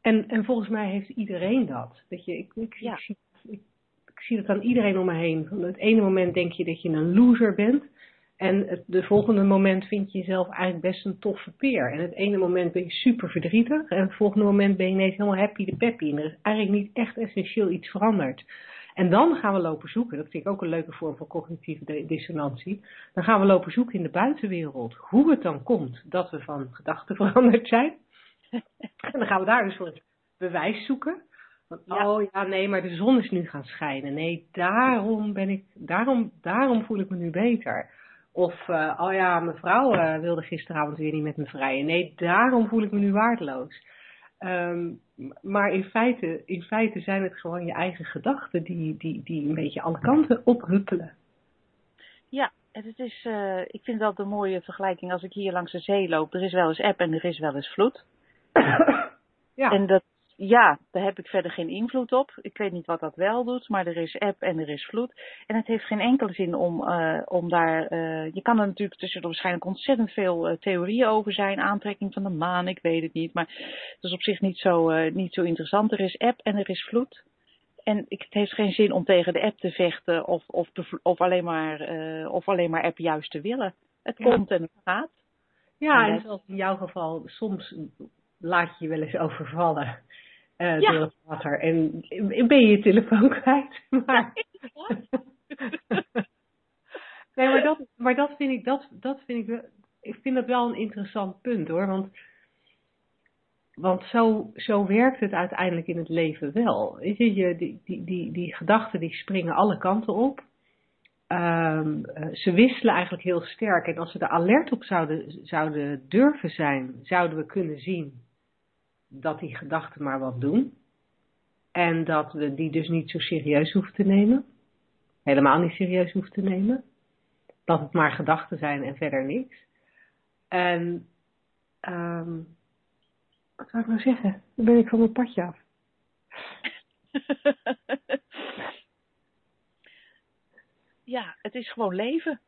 En, en volgens mij heeft iedereen dat. dat je, ik, ja. ik, ik zie dat aan iedereen om me heen. Van het ene moment denk je dat je een loser bent. En het de volgende moment vind je jezelf eigenlijk best een toffe peer. En het ene moment ben je super verdrietig. En het volgende moment ben je ineens helemaal happy de peppy. En er is eigenlijk niet echt essentieel iets veranderd. En dan gaan we lopen zoeken. Dat vind ik ook een leuke vorm van cognitieve dissonantie. Dan gaan we lopen zoeken in de buitenwereld. Hoe het dan komt dat we van gedachten veranderd zijn. En dan gaan we daar een soort bewijs zoeken. Ja. Oh ja, nee, maar de zon is nu gaan schijnen. Nee, daarom ben ik, daarom, daarom voel ik me nu beter. Of, uh, oh ja, mijn vrouw uh, wilde gisteravond weer niet met me vrijen. Nee, daarom voel ik me nu waardeloos. Um, maar in feite, in feite zijn het gewoon je eigen gedachten die, die, die een beetje alle kanten ophuppelen. Ja, het is, uh, ik vind dat een mooie vergelijking als ik hier langs de zee loop. Er is wel eens eb en er is wel eens vloed. ja. En dat, ja, daar heb ik verder geen invloed op. Ik weet niet wat dat wel doet, maar er is eb en er is vloed. En het heeft geen enkele zin om, uh, om daar. Uh, je kan er natuurlijk tussen er waarschijnlijk ontzettend veel uh, theorieën over zijn. Aantrekking van de maan, ik weet het niet. Maar het is op zich niet zo, niet zo interessant. Er is eb en er is vloed. En het heeft geen zin om tegen de app te vechten of, of, te, of, alleen, maar, of alleen maar app juist te willen. Het ja. komt en het gaat. Ja, en zoals in jouw geval, soms laat je je wel eens overvallen uh, Ja. door het water. En ben je je telefoon kwijt. Maar, nee, maar dat, maar dat vind ik, dat, dat vind ik, wel- ik vind dat wel een interessant punt hoor. Want, want zo, zo werkt het uiteindelijk in het leven wel. Weet je, je die, die, die, die gedachten die springen alle kanten op. ehm, eh, ze wisselen eigenlijk heel sterk. En als we er alert op zouden, zouden durven zijn, zouden we kunnen zien dat die gedachten maar wat doen. En dat we die dus niet zo serieus hoeven te nemen. Helemaal niet serieus hoeven te nemen. Dat het maar gedachten zijn en verder niks. En ehm, wat zou ik nou zeggen? Dan ben ik van mijn padje af. ja, het is gewoon leven.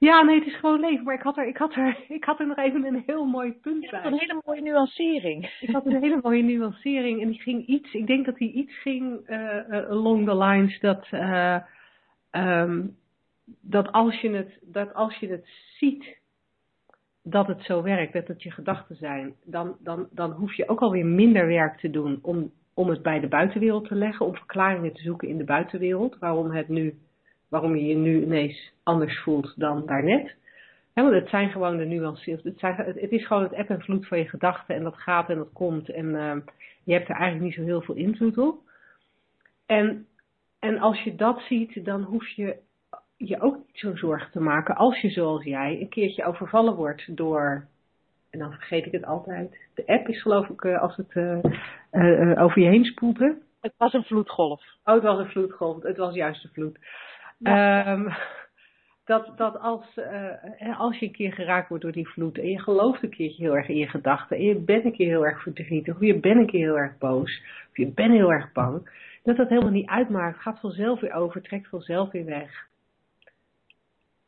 Ja, nee, het is gewoon leven. Maar ik had er, ik had er, ik had er nog even een heel mooi punt Je bij. een hele mooie nuancering. Ik had een hele mooie nuancering en die ging iets, ik denk dat die iets ging eh, eh, along the lines dat, eh, ehm, dat, als je het, dat als je het ziet dat het zo werkt, dat het je gedachten zijn, dan, dan, dan hoef je ook alweer minder werk te doen om, om het bij de buitenwereld te leggen, om verklaringen te zoeken in de buitenwereld, waarom, het nu, waarom je je nu ineens anders voelt dan daarnet. Hè, want het zijn gewoon de nuances. Het, zijn, het, het is gewoon het eb en vloed van je gedachten en dat gaat en dat komt. En ehm, je hebt er eigenlijk niet zo heel veel invloed op. En, en als je dat ziet, dan hoef je je ook niet zo zorgen te maken als je zoals jij een keertje overvallen wordt door, en dan vergeet ik het altijd, de app is geloof ik eh, als het eh, eh, over je heen spoelt. hè? Het was een vloedgolf. Oh, het was een vloedgolf. Het was juist een vloed. Ja. Ehm, dat dat als, eh, als je een keer geraakt wordt door die vloed en je gelooft een keertje heel erg in je gedachten en je bent een keer heel erg verdrietig of je bent een keer heel erg boos of je bent heel erg bang, dat dat helemaal niet uitmaakt. Het gaat vanzelf weer over, trekt vanzelf weer weg.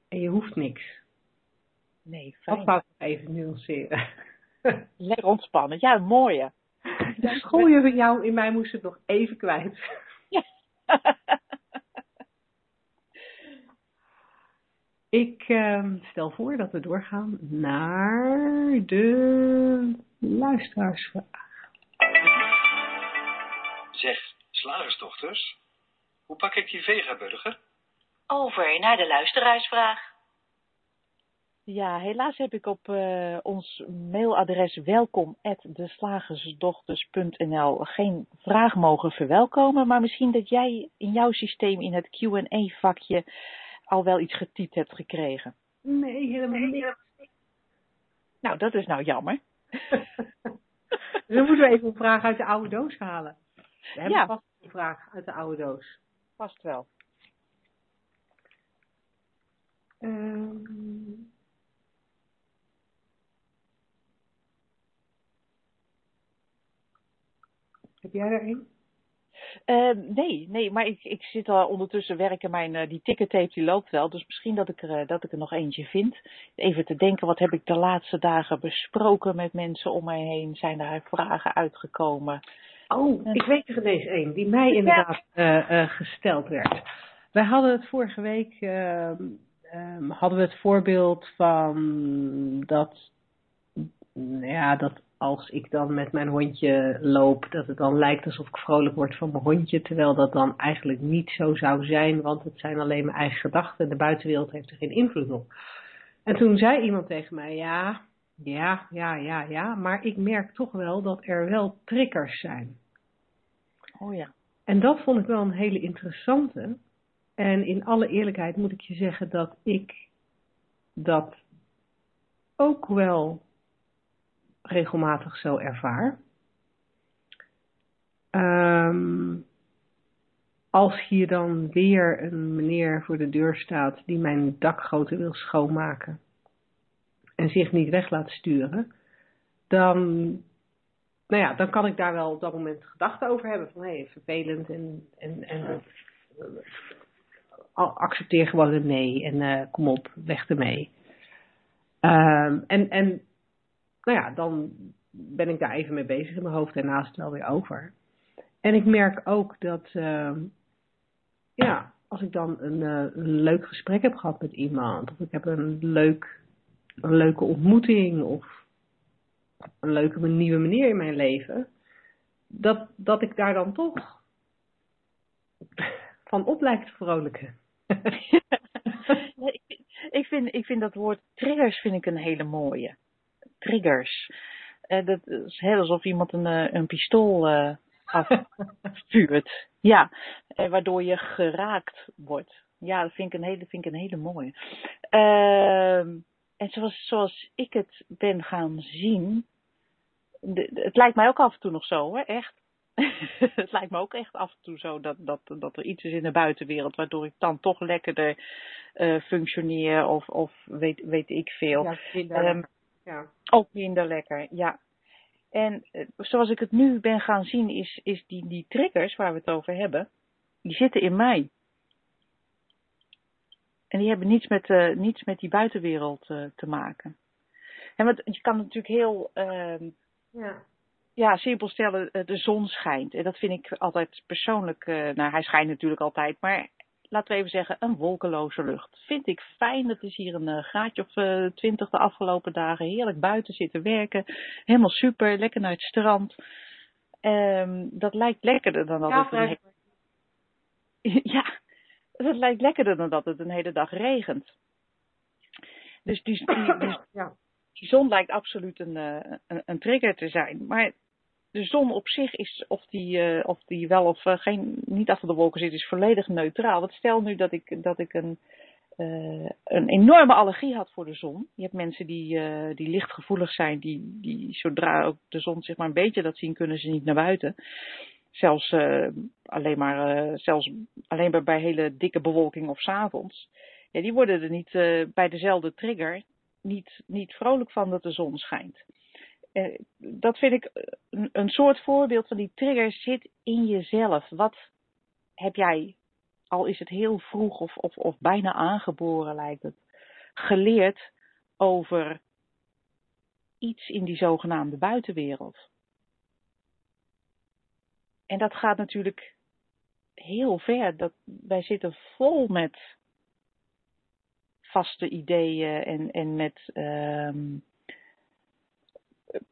En je hoeft niks. Nee, Dat fijn. wou ik even nuanceren. Lekker ontspannen. Ja, mooie. De schoolje van jou in mij moest het nog even kwijt. Ja. Ik ehm, stel voor dat we doorgaan naar de luisteraarsvraag. Zeg, slagersdochters, hoe pak ik die vegaburger? Over naar de luisteraarsvraag. Ja, helaas heb ik op eh, ons mailadres welkom@deslagersdochters.nl geen vraag mogen verwelkomen, maar misschien dat jij in jouw systeem in het Q&A vakje al wel iets getypt hebt gekregen. Nee, helemaal niet. Nou, dat is nou jammer. Dus dan moeten we even een vraag uit de oude doos halen. We hebben Ja. vast een vraag uit de oude doos. Past wel. Ehm. Heb jij er een? Eh, nee, nee, maar ik, ik zit al ondertussen werken. Mijn, eh, die tickettape die loopt wel. Dus misschien dat ik, er, eh, dat ik er nog eentje vind. Even te denken, wat heb ik de laatste dagen besproken met mensen om mij heen? Zijn daar vragen uitgekomen? Oh, ik weet er ineens één die mij inderdaad eh, gesteld werd. Wij hadden het vorige week, ehm, ehm, hadden we het voorbeeld van dat, ja, dat als ik dan met mijn hondje loop, dat het dan lijkt alsof ik vrolijk word van mijn hondje, terwijl dat dan eigenlijk niet zo zou zijn, want het zijn alleen mijn eigen gedachten en de buitenwereld heeft er geen invloed op. En toen zei iemand tegen mij, ja, ja, ja, ja, ja, maar ik merk toch wel dat er wel triggers zijn. Oh ja. En dat vond ik wel een hele interessante. En in alle eerlijkheid moet ik je zeggen dat ik dat ook wel regelmatig zo ervaar. Ehm, als hier dan weer een meneer voor de deur staat die mijn dakgoten wil schoonmaken en zich niet weg laat sturen, dan nou ja, dan kan ik daar wel op dat moment gedachten over hebben. Van hé, hey, vervelend en, en, en eh, accepteer gewoon een nee en eh, kom op, weg ermee. Ehm, en, en nou ja, dan ben ik daar even mee bezig in mijn hoofd en naast wel weer over. En ik merk ook dat, ehm, ja, als ik dan een, eh, een leuk gesprek heb gehad met iemand, of ik heb een, leuk, een leuke ontmoeting, of een leuke nieuwe manier in mijn leven, dat, dat ik daar dan toch van op lijkt te vrolijken. Ik, vind, ik vind dat woord triggers vind ik een hele mooie. Triggers. Eh, dat is heel alsof iemand een, eh, een pistool eh, afvuurt. Ja, eh, waardoor je geraakt wordt. ja, dat vind ik een hele, vind ik een hele mooie. Ehm, en zoals, zoals ik het ben gaan zien, de- de- het lijkt mij ook af en toe nog zo, hoor, echt. het lijkt me ook echt af en toe zo dat, dat, dat er iets is in de buitenwereld waardoor ik dan toch lekkerder eh, functioneer of, of weet, weet ik veel. Ja. Ja. ook minder lekker, ja. En eh, zoals ik het nu ben gaan zien, is, is die, die triggers waar we het over hebben, die zitten in mij. En die hebben niets met, eh, niets met die buitenwereld eh, te maken. En want je kan natuurlijk heel ehm, ja. ja, simpel stellen, de zon schijnt. En dat vind ik altijd persoonlijk, nou hij schijnt natuurlijk altijd, maar laten we even zeggen, een wolkeloze lucht. Vind ik fijn. Het is hier een eh, graadje of eh, twintig de afgelopen dagen. Heerlijk buiten zitten werken. Helemaal super. Lekker naar het strand. Ehm, dat lijkt lekkerder dan dat Ja, het een he- ja, dat lijkt lekkerder dan dat het een hele dag regent. Dus die, die, die, ja. die zon lijkt absoluut een, eh, een, een trigger te zijn. Maar de zon op zich is, of die, eh, of die wel of eh, geen, niet achter de wolken zit, is volledig neutraal. Want stel nu dat ik, dat ik een, eh, een enorme allergie had voor de zon. Je hebt mensen die, die lichtgevoelig zijn, die, die zodra ook de zon zeg maar een beetje dat zien, kunnen ze niet naar buiten. Zelfs, alleen, maar, zelfs alleen maar bij hele dikke bewolking of 's avonds. Ja, die worden er niet bij dezelfde trigger niet, niet vrolijk van dat de zon schijnt. Eh, dat vind ik eh, een, een soort voorbeeld van die trigger zit in jezelf. Wat heb jij, al is het heel vroeg of, of, of bijna aangeboren lijkt het, geleerd over iets in die zogenaamde buitenwereld? En dat gaat natuurlijk heel ver. Dat, wij zitten vol met vaste ideeën en, en met, ehm,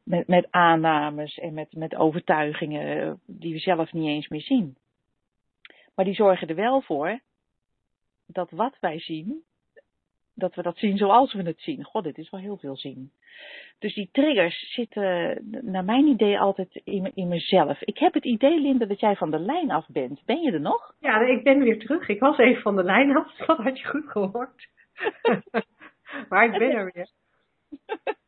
met, met aannames en met, met overtuigingen die we zelf niet eens meer zien. Maar die zorgen er wel voor dat wat wij zien, dat we dat zien zoals we het zien. God, dit is wel heel veel zien. Dus die triggers zitten, naar mijn idee, altijd in, in mezelf. Ik heb het idee, Linda, dat jij van de lijn af bent. Ben je er nog? Ja, ik ben weer terug. Ik was even van de lijn af. Dat had je goed gehoord. maar ik ben er weer.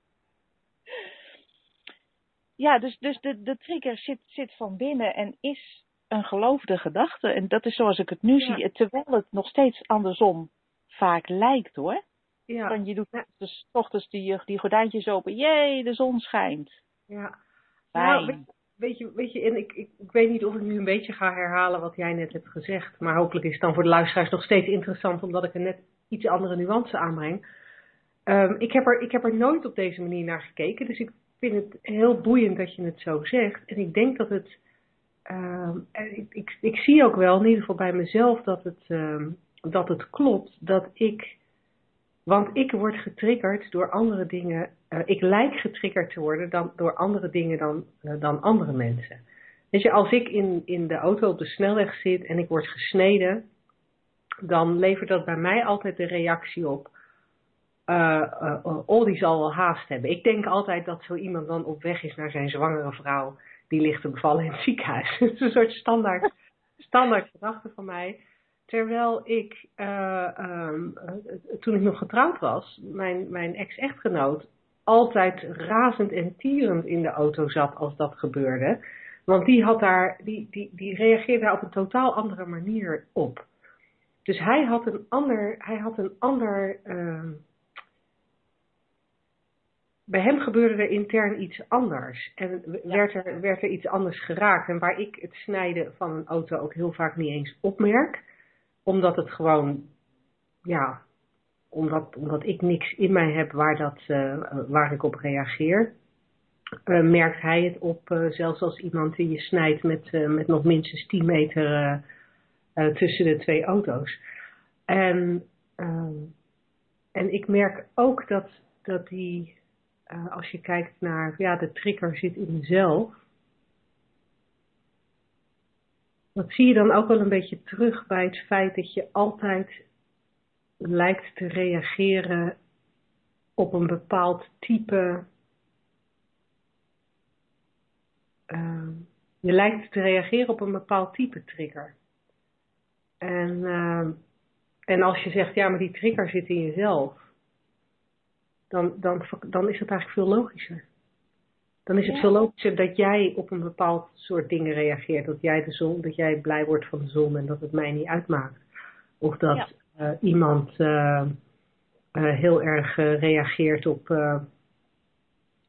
Ja, dus, dus de, de trigger zit, zit van binnen en is een geloofde gedachte. En dat is zoals ik het nu Ja. zie, terwijl het nog steeds andersom vaak lijkt hoor. Ja, Dan je doet Ja. dus ochtends die, die gordijntjes open, jee, de zon schijnt. ja. Nou, weet, weet je, weet je en ik, ik, ik weet niet of ik nu een beetje ga herhalen wat jij net hebt gezegd. Maar hopelijk is het dan voor de luisteraars nog steeds interessant, omdat ik er net iets andere nuance aanbreng. Ehm, ik, heb er, ik heb er nooit op deze manier naar gekeken, dus ik vind het heel boeiend dat je het zo zegt. En ik denk dat het. ehm, ik, ik, ik zie ook wel, in ieder geval bij mezelf, dat het, ehm, dat het klopt dat ik. Want ik word getriggerd door andere dingen. eh, ik lijk getriggerd te worden dan, door andere dingen dan, eh, dan andere mensen. Weet je, als ik in, in de auto op de snelweg zit en ik word gesneden, dan levert dat bij mij altijd de reactie op. eh eh, oh, die zal wel haast hebben. Ik denk altijd dat zo iemand dan op weg is naar zijn zwangere vrouw. Die ligt te bevallen in het ziekenhuis. Het is een soort standaard, standaard gedachte van mij. Terwijl ik, eh, ehm, eh, toen ik nog getrouwd was, mijn, mijn ex-echtgenoot altijd razend en tierend in de auto zat als dat gebeurde. Want die, had daar, die, die, die reageerde daar op een totaal andere manier op. Dus hij had een ander, hij had een ander ehm, bij hem gebeurde er intern iets anders. En werd, er, werd er iets anders geraakt. En waar ik het snijden van een auto ook heel vaak niet eens opmerk. Omdat het gewoon, ja, omdat, omdat ik niks in mij heb waar, dat, eh, waar ik op reageer. eh, merkt hij het op, eh, zelfs als iemand die je snijdt met, met nog minstens 10 meter tussen de twee auto's. En, ehm, en ik merk ook dat, dat die, eh, als je kijkt naar, ja, de trigger zit in mezelf. Dat zie je dan ook wel een beetje terug bij het feit dat je altijd lijkt te reageren op een bepaald type. ehm, je lijkt te reageren op een bepaald type trigger. En ehm, en als je zegt, ja, maar die trigger zit in jezelf, dan, dan, dan is het eigenlijk veel logischer. Dan is het Ja. veel logischer dat jij op een bepaald soort dingen reageert. Dat jij de zon, dat jij blij wordt van de zon en dat het mij niet uitmaakt. Of dat Ja. eh, iemand eh, eh, heel erg reageert op eh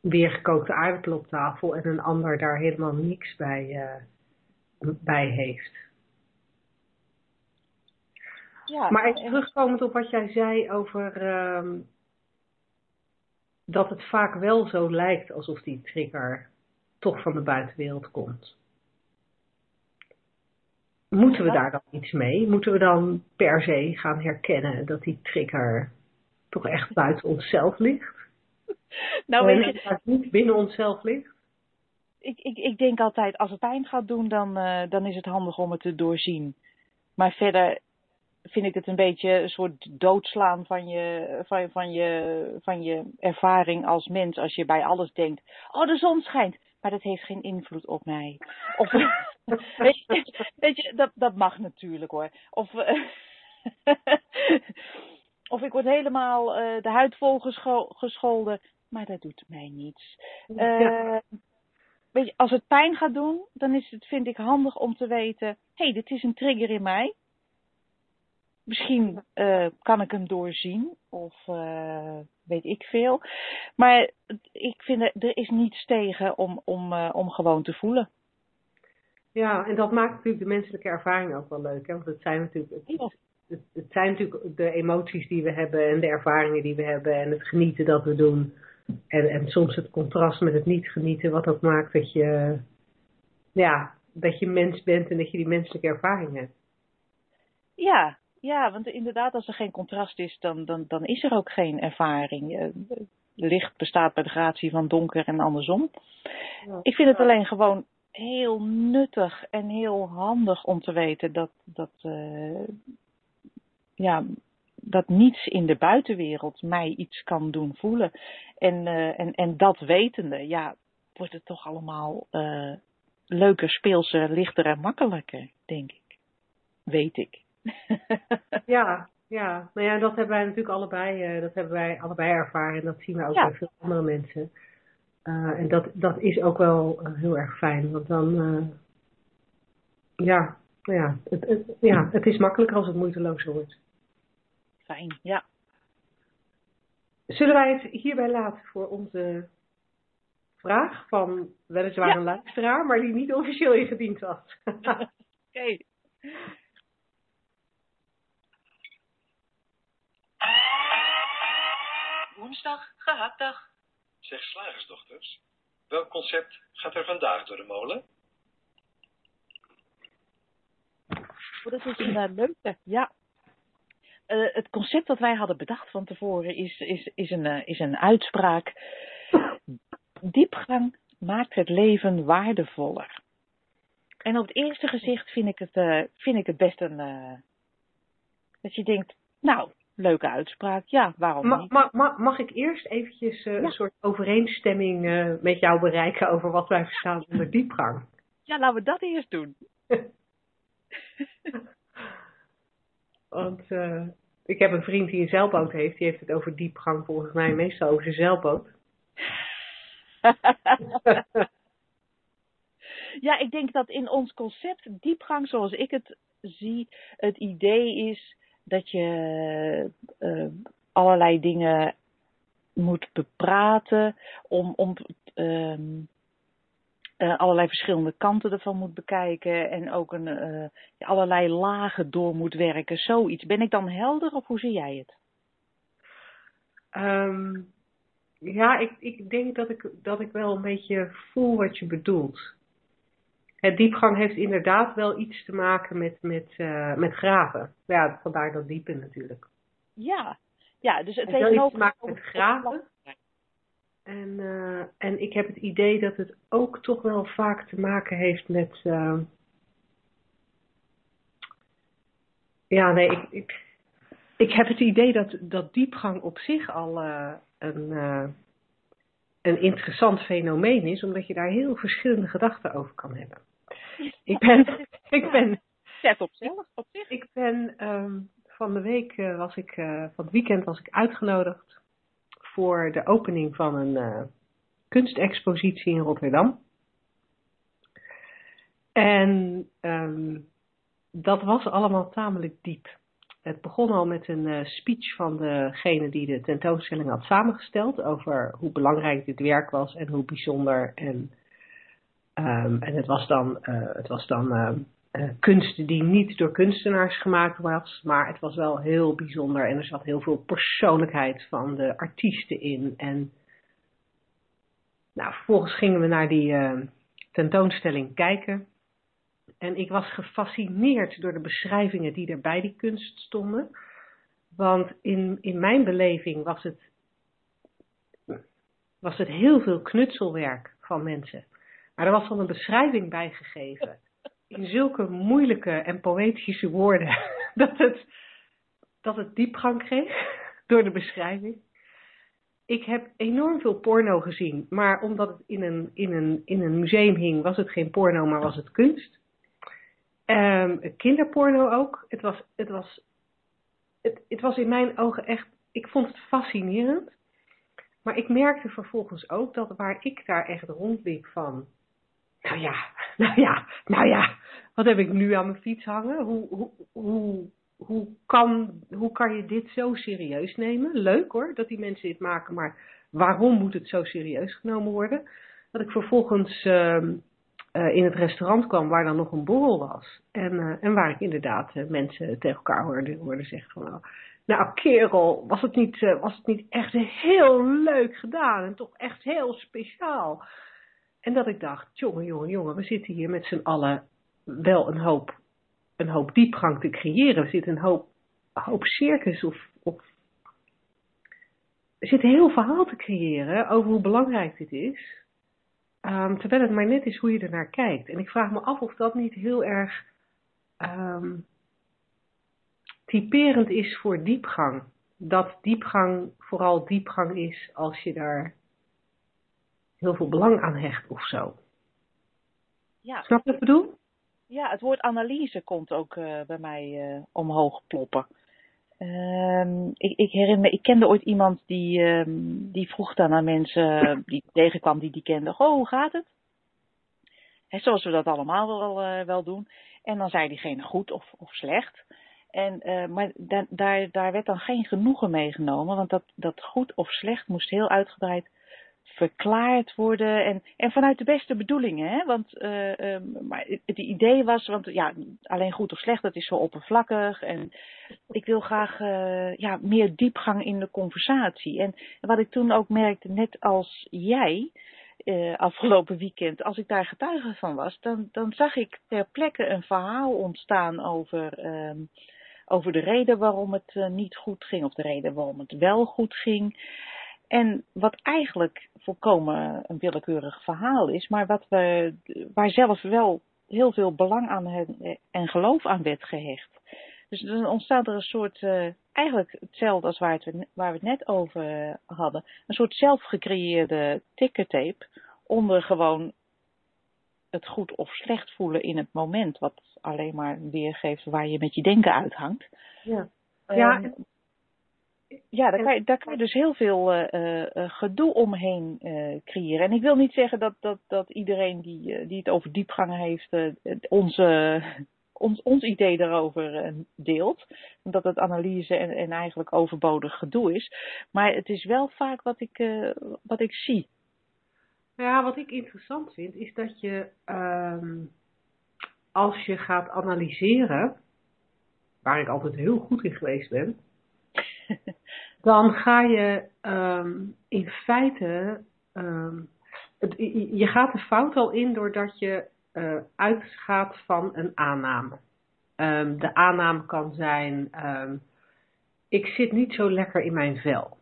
weer gekookte aardappelen op tafel en een ander daar helemaal niks bij, bij heeft. Ja, Maar en- even terugkomend op wat jij zei over ehm, dat het vaak wel zo lijkt alsof die trigger toch van de buitenwereld komt. Moeten we daar dan iets mee? Moeten we dan per se gaan herkennen dat die trigger toch echt buiten onszelf ligt? nou, weet je, dat niet binnen onszelf ligt? ik, ik, ik denk altijd, als het pijn gaat doen, dan, eh, dan is het handig om het te doorzien. Maar verder vind ik het een beetje een soort doodslaan van je, van, van, je, van je ervaring als mens. Als je bij alles denkt, oh de zon schijnt, maar dat heeft geen invloed op mij. Of, weet je, weet je dat, dat mag natuurlijk hoor. Of, of ik word helemaal eh, de huid vol gescho- gescholden, maar dat doet mij niets. Ja. Eh, weet je, als het pijn gaat doen, dan is het, vind ik, handig om te weten: hé, hey, dit is een trigger in mij. Misschien eh, kan ik hem doorzien, of eh, weet ik veel. Maar ik vind er, er is niets tegen om, om, eh, om gewoon te voelen. Ja, en dat maakt natuurlijk de menselijke ervaring ook wel leuk. Hè? Want het zijn natuurlijk, het, het zijn natuurlijk de emoties die we hebben en de ervaringen die we hebben en het genieten dat we doen. En, en soms het contrast met het niet genieten, wat ook maakt dat je, ja, dat je mens bent en dat je die menselijke ervaring hebt. Ja, ja, want inderdaad, als er geen contrast is, dan, dan, dan is er ook geen ervaring. Eh, licht bestaat bij de gratie van donker en andersom. Ja. Ik vind het alleen gewoon heel nuttig en heel handig om te weten dat, dat, eh, ja, dat niets in de buitenwereld mij iets kan doen voelen. En, eh, en, en dat wetende, ja, wordt het toch allemaal eh, leuker, speelser, lichter en makkelijker, denk ik. Weet ik. Ja, ja. Nou ja, dat hebben wij natuurlijk allebei, eh, dat hebben wij allebei ervaren en dat zien we ook Ja. bij veel andere mensen. Eh, en dat, dat is ook wel eh, heel erg fijn, want dan, ja, nou ja, het, het, ja, het is makkelijker als het moeiteloos wordt. Fijn, ja. Zullen wij het hierbij laten voor onze vraag van weliswaar Ja. een luisteraar, maar die niet officieel ingediend was? Oké. Woensdag, gehaktdag. Zeg slagersdochters, welk concept gaat er vandaag door de molen? Oh, dat is een eh, leuke, ja. Eh, het concept dat wij hadden bedacht van tevoren is, is, is, een, eh, is een uitspraak. Diepgang maakt het leven waardevoller. En op het eerste gezicht vind ik het, eh, vind ik het best een. eh, dat je denkt, nou, leuke uitspraak, ja, waarom niet? ma- ma- mag ik eerst eventjes eh, Ja. een soort overeenstemming eh, met jou bereiken over wat wij verstaan onder diepgang? Ja, laten we dat eerst doen. Want eh, ik heb een vriend die een zeilboot heeft, die heeft het over diepgang volgens mij meestal over zijn zeilboot. Ja, ik denk dat in ons concept diepgang, zoals ik het zie, het idee is dat je eh, allerlei dingen moet bepraten, om, om ehm, eh, allerlei verschillende kanten ervan moet bekijken en ook een, eh, allerlei lagen door moet werken. Zoiets. Ben ik dan helder of hoe zie jij het? Ehm, ja, ik, ik denk dat ik, dat ik wel een beetje voel wat je bedoelt. Het diepgang heeft inderdaad wel iets te maken met, met, eh, met graven. Ja, vandaar dat diepen natuurlijk. Ja, ja dus het Het heeft iets te maken met graven. En, eh, en ik heb het idee dat het ook toch wel vaak te maken heeft met. eh, ja, nee, ik, ik, ik heb het idee dat, dat diepgang op zich al een, een interessant fenomeen is, omdat je daar heel verschillende gedachten over kan hebben. Ik ben, ik ben Zet op zelf, op zich. ik ben ehm, van de week was ik, van het weekend was ik uitgenodigd voor de opening van een kunstexpositie in Rotterdam. En ehm, dat was allemaal tamelijk diep. Het begon al met een uh, speech van degene die de tentoonstelling had samengesteld over hoe belangrijk dit werk was en hoe bijzonder. En, um, en het was dan, uh, het was dan uh, kunst die niet door kunstenaars gemaakt was, maar het was wel heel bijzonder en er zat heel veel persoonlijkheid van de artiesten in. En nou, vervolgens gingen we naar die tentoonstelling kijken. En ik was gefascineerd door de beschrijvingen die er bij die kunst stonden. Want in, in mijn beleving was het, was het heel veel knutselwerk van mensen. Maar er was dan een beschrijving bij gegeven. In zulke moeilijke en poëtische woorden. Dat het, dat het diepgang kreeg door de beschrijving. Ik heb enorm veel porno gezien. Maar omdat het in een, in een, in een museum hing, was het geen porno, maar was het kunst. Um, kinderporno ook. Het was, het, was, het, het was in mijn ogen echt, ik vond het fascinerend. Maar ik merkte vervolgens ook dat waar ik daar echt rondliep van, nou ja, nou ja, nou ja, wat heb ik nu aan mijn fiets hangen? Hoe, hoe, hoe, hoe, kan, hoe kan je dit zo serieus nemen? Leuk hoor, dat die mensen dit maken, maar waarom moet het zo serieus genomen worden? Dat ik vervolgens um, uh, in het restaurant kwam waar dan nog een borrel was. En, uh, en waar ik inderdaad uh, mensen tegen elkaar hoorde, hoorde zeggen van... Nou, nou kerel, was het, niet, was het niet echt heel leuk gedaan en toch echt heel speciaal? En dat ik dacht, jongen, jongen, jongen, we zitten hier met z'n allen wel een hoop, een hoop diepgang te creëren. We zitten een hoop, hoop circus of, of... Er zit een heel verhaal te creëren over hoe belangrijk dit is... Um, terwijl het maar net is hoe je er naar kijkt. En ik vraag me af of dat niet heel erg um, typerend is voor diepgang. Dat diepgang vooral diepgang is als je daar heel veel belang aan hecht of zo. Ja. Snap je wat ik bedoel? Ja, het woord analyse komt ook uh, bij mij uh, omhoog ploppen. Um, ik, ik, herinner me, ik kende ooit iemand die, um, die vroeg dan aan mensen die tegenkwam die die kenden, oh, hoe gaat het? He, zoals we dat allemaal wel, uh, wel doen. En dan zei diegene goed of, of slecht. En, uh, maar da daar, daar werd dan geen genoegen meegenomen, want dat, dat goed of slecht moest heel uitgebreid verklaard worden. En, en vanuit de beste bedoelingen. Hè? Want uh, um, maar het idee was, want ja, alleen goed of slecht, dat is zo oppervlakkig. En ik wil graag uh, ja, meer diepgang in de conversatie. En wat ik toen ook merkte, net als jij. Uh, afgelopen weekend, als ik daar getuige van was, dan, dan zag ik ter plekke een verhaal ontstaan over, uh, over de reden waarom het niet goed ging, of de reden waarom het wel goed ging. En wat eigenlijk volkomen een willekeurig verhaal is, maar wat we, waar zelf wel heel veel belang aan en geloof aan werd gehecht. Dus dan ontstaat er een soort, uh, eigenlijk hetzelfde als waar, het, waar we het net over hadden, een soort zelfgecreëerde tickertape onder gewoon het goed of slecht voelen in het moment, wat alleen maar weergeeft waar je met je denken uithangt. Ja. Ja, um, ja, daar kan, je, daar kan je dus heel veel uh, uh, gedoe omheen uh, creëren. En ik wil niet zeggen dat, dat, dat iedereen die, die het over diepgangen heeft, onze, ons, ons idee daarover deelt. Dat het analyse en, en eigenlijk overbodig gedoe is. Maar het is wel vaak wat ik, wat ik zie. Ja, wat ik interessant vind, is dat je um, als je gaat analyseren, waar ik altijd heel goed in geweest ben, dan ga je um, in feite, het, je gaat de fout al in doordat je uh, uitgaat van een aanname. Um, de aanname kan zijn, ik zit niet zo lekker in mijn vel.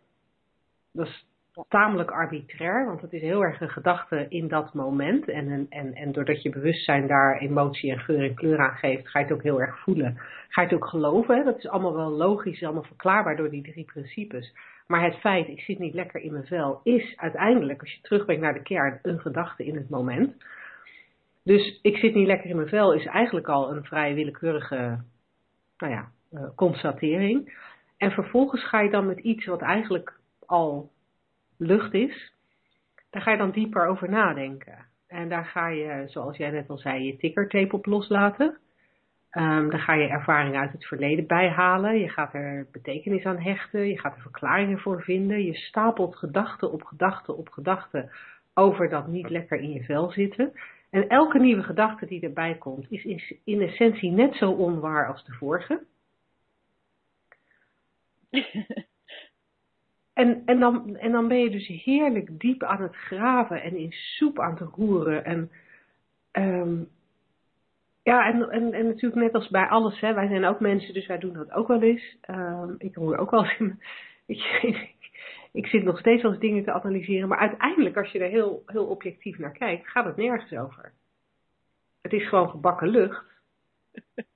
Dat is tamelijk arbitrair, want het is heel erg een gedachte in dat moment. En, en, en doordat je bewustzijn daar emotie en geur en kleur aan geeft, ga je het ook heel erg voelen. Ga je het ook geloven. Hè? Dat is allemaal wel logisch, allemaal verklaarbaar door die drie principes. Maar het feit, ik zit niet lekker in mijn vel, is uiteindelijk, als je terugbrengt naar de kern, een gedachte in het moment. Dus ik zit niet lekker in mijn vel is eigenlijk al een vrij willekeurige, nou ja, uh, constatering. En vervolgens ga je dan met iets wat eigenlijk al lucht is, daar ga je dan dieper over nadenken. En daar ga je, zoals jij net al zei, je tickertape op loslaten. Um, daar ga je ervaringen uit het verleden bij halen. Je gaat er betekenis aan hechten. Je gaat er verklaringen voor vinden. Je stapelt gedachten op gedachten op gedachten over dat niet lekker in je vel zitten. En elke nieuwe gedachte die erbij komt, is in essentie net zo onwaar als de vorige. En, en, dan, en dan ben je dus heerlijk diep aan het graven en in soep aan het roeren. En, um, ja, en, en, en natuurlijk net als bij alles, hè, wij zijn ook mensen, dus wij doen dat ook wel eens. Um, ik roer ook wel eens in. Ik, ik, zit nog steeds als dingen te analyseren, maar uiteindelijk, als je er heel, heel objectief naar kijkt, gaat het nergens over. Het is gewoon gebakken lucht.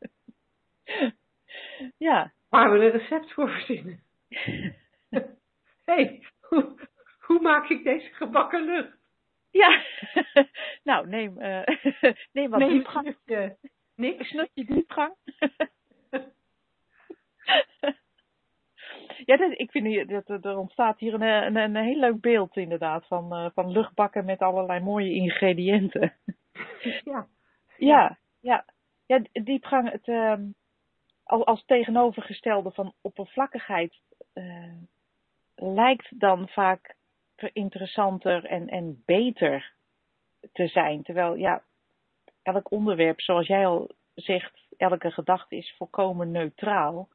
Ja. Waar we een recept voor verzinnen. hey, hoe, hoe maak ik deze gebakken lucht? Ja, nou neem, uh, neem wat neem diepgang. Niks. Snutje diepgang. ja, dat, ik vind dat, er ontstaat hier een, een, een heel leuk beeld inderdaad van, uh, van luchtbakken met allerlei mooie ingrediënten. ja. Ja, ja. Ja, diepgang, het, uh, als, als tegenovergestelde van oppervlakkigheid uh, lijkt dan vaak interessanter en, en beter te zijn. Terwijl, ja, elk onderwerp, zoals jij al zegt, elke gedachte is volkomen neutraal.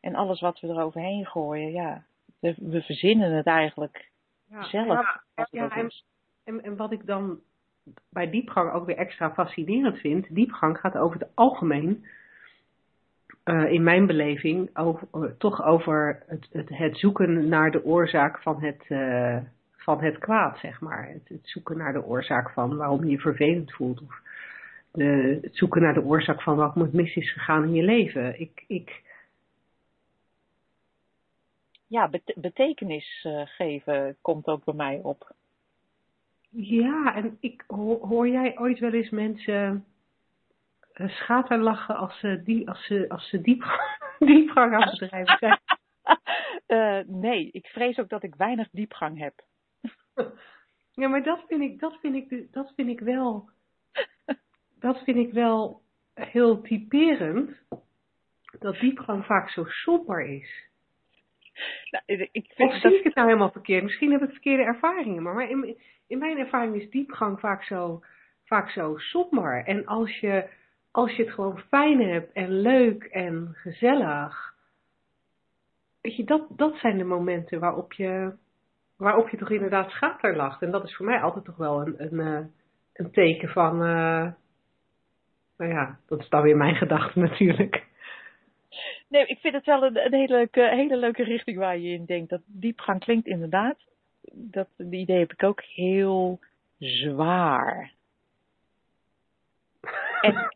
En alles wat we eroverheen gooien, ja, we, we verzinnen het eigenlijk ja, zelf. Ja, ja en, en, en wat ik dan bij diepgang ook weer extra fascinerend vind, diepgang gaat over het algemeen uh, in mijn beleving over, uh, toch over het, het, het, zoeken naar de oorzaak van het, uh, van het kwaad, zeg maar. Het, het, zoeken naar de oorzaak van waarom je je vervelend voelt. Of de, het zoeken naar de oorzaak van waarom het mis is gegaan in je leven. Ik, ik... Ja, bet betekenis geven komt ook bij mij op. Ja, en ik, hoor, hoor jij ooit wel eens mensen schaterlachen als ze, die, als ze, als ze diep, diepgang aan het bedrijven zijn? uh, nee, ik vrees ook dat ik weinig diepgang heb. ja, maar dat vind ik, dat vind ik, dat vind ik wel, dat vind ik wel heel typerend. Dat diepgang vaak zo somber is. Nou, ik vind of zie dat... ik het nou helemaal verkeerd? Misschien heb ik verkeerde ervaringen, maar in, in mijn ervaring is diepgang vaak zo, vaak zo somber. En als je als je het gewoon fijn hebt en leuk en gezellig. Weet je, dat, dat zijn de momenten waarop je, waarop je toch inderdaad schaterlacht. En dat is voor mij altijd toch wel een, een, eh, een teken van, uh, nou ja, dat is dan weer mijn gedachte natuurlijk. Nee, ik vind het wel een, een hele, leuke, hele leuke richting waar je in denkt. Dat diepgang klinkt inderdaad, dat die idee heb ik ook heel zwaar. En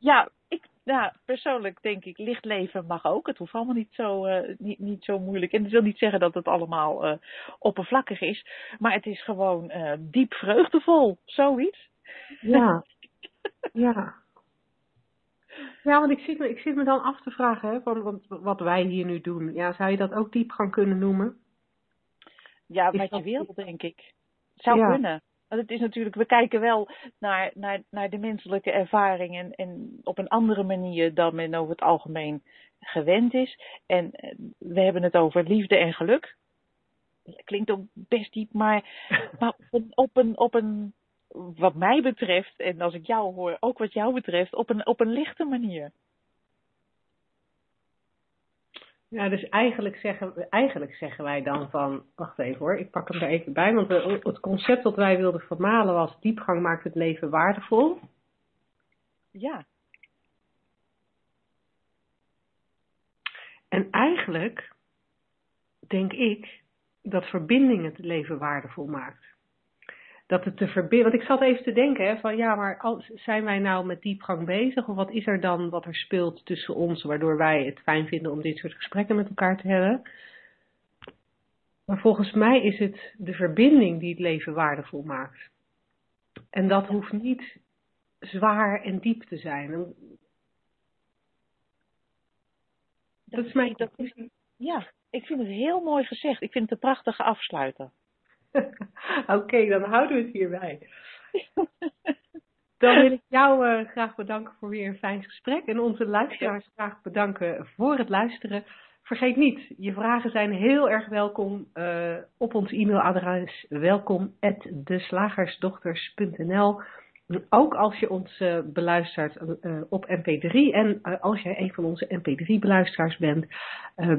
ja, ik, ja, persoonlijk denk ik, licht leven mag ook. Het hoeft allemaal niet zo, uh, niet, niet zo moeilijk. En dat wil niet zeggen dat het allemaal uh, oppervlakkig is. Maar het is gewoon uh, diep vreugdevol, zoiets. Ja, ja. Ja, want ik zit, me, ik zit me dan af te vragen, hè, van, want wat wij hier nu doen, ja, zou je dat ook diep gaan kunnen noemen? Ja, wat je wil, denk ik. Zou ja. kunnen. Want het is natuurlijk, we kijken wel naar, naar, naar de menselijke ervaring en, en op een andere manier dan men over het algemeen gewend is. En we hebben het over liefde en geluk. Klinkt ook best diep, maar, maar op, een, op, een, op een, wat mij betreft, en als ik jou hoor, ook wat jou betreft, op een, op een lichte manier. Ja, dus eigenlijk zeggen, eigenlijk zeggen wij dan van, wacht even hoor, ik pak hem er even bij, want we, het concept dat wij wilden vermalen was, diepgang maakt het leven waardevol. Ja. En eigenlijk denk ik dat verbinding het leven waardevol maakt dat het te verbinden. Want ik zat even te denken hè, van ja, maar als, zijn wij nou met diepgang bezig? Of wat is er dan wat er speelt tussen ons, waardoor wij het fijn vinden om dit soort gesprekken met elkaar te hebben? Maar volgens mij is het de verbinding die het leven waardevol maakt. En dat hoeft niet zwaar en diep te zijn. Dat is mijn dat-. Ja, ik vind het heel mooi gezegd. Ik vind het een prachtige afsluiter. Oké, dan houden we het hierbij. Dan wil ik jou eh, graag bedanken voor weer een fijn gesprek. En onze luisteraars graag bedanken voor het luisteren. Vergeet niet, je vragen zijn heel erg welkom eh, op ons e-mailadres welkom@deslagersdochters.nl. Ook als je ons eh, beluistert eh, op MP3 en eh, als jij een van onze MP3-beluisteraars bent,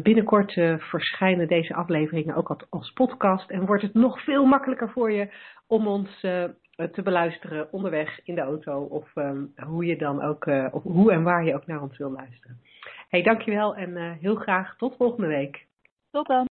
binnenkort verschijnen deze afleveringen ook als, als podcast en wordt het nog veel makkelijker voor je om ons te beluisteren onderweg in de auto of ehm, hoe je dan ook, of hoe en waar je ook naar ons wil luisteren. Hey, dankjewel en heel graag tot volgende week. Tot dan.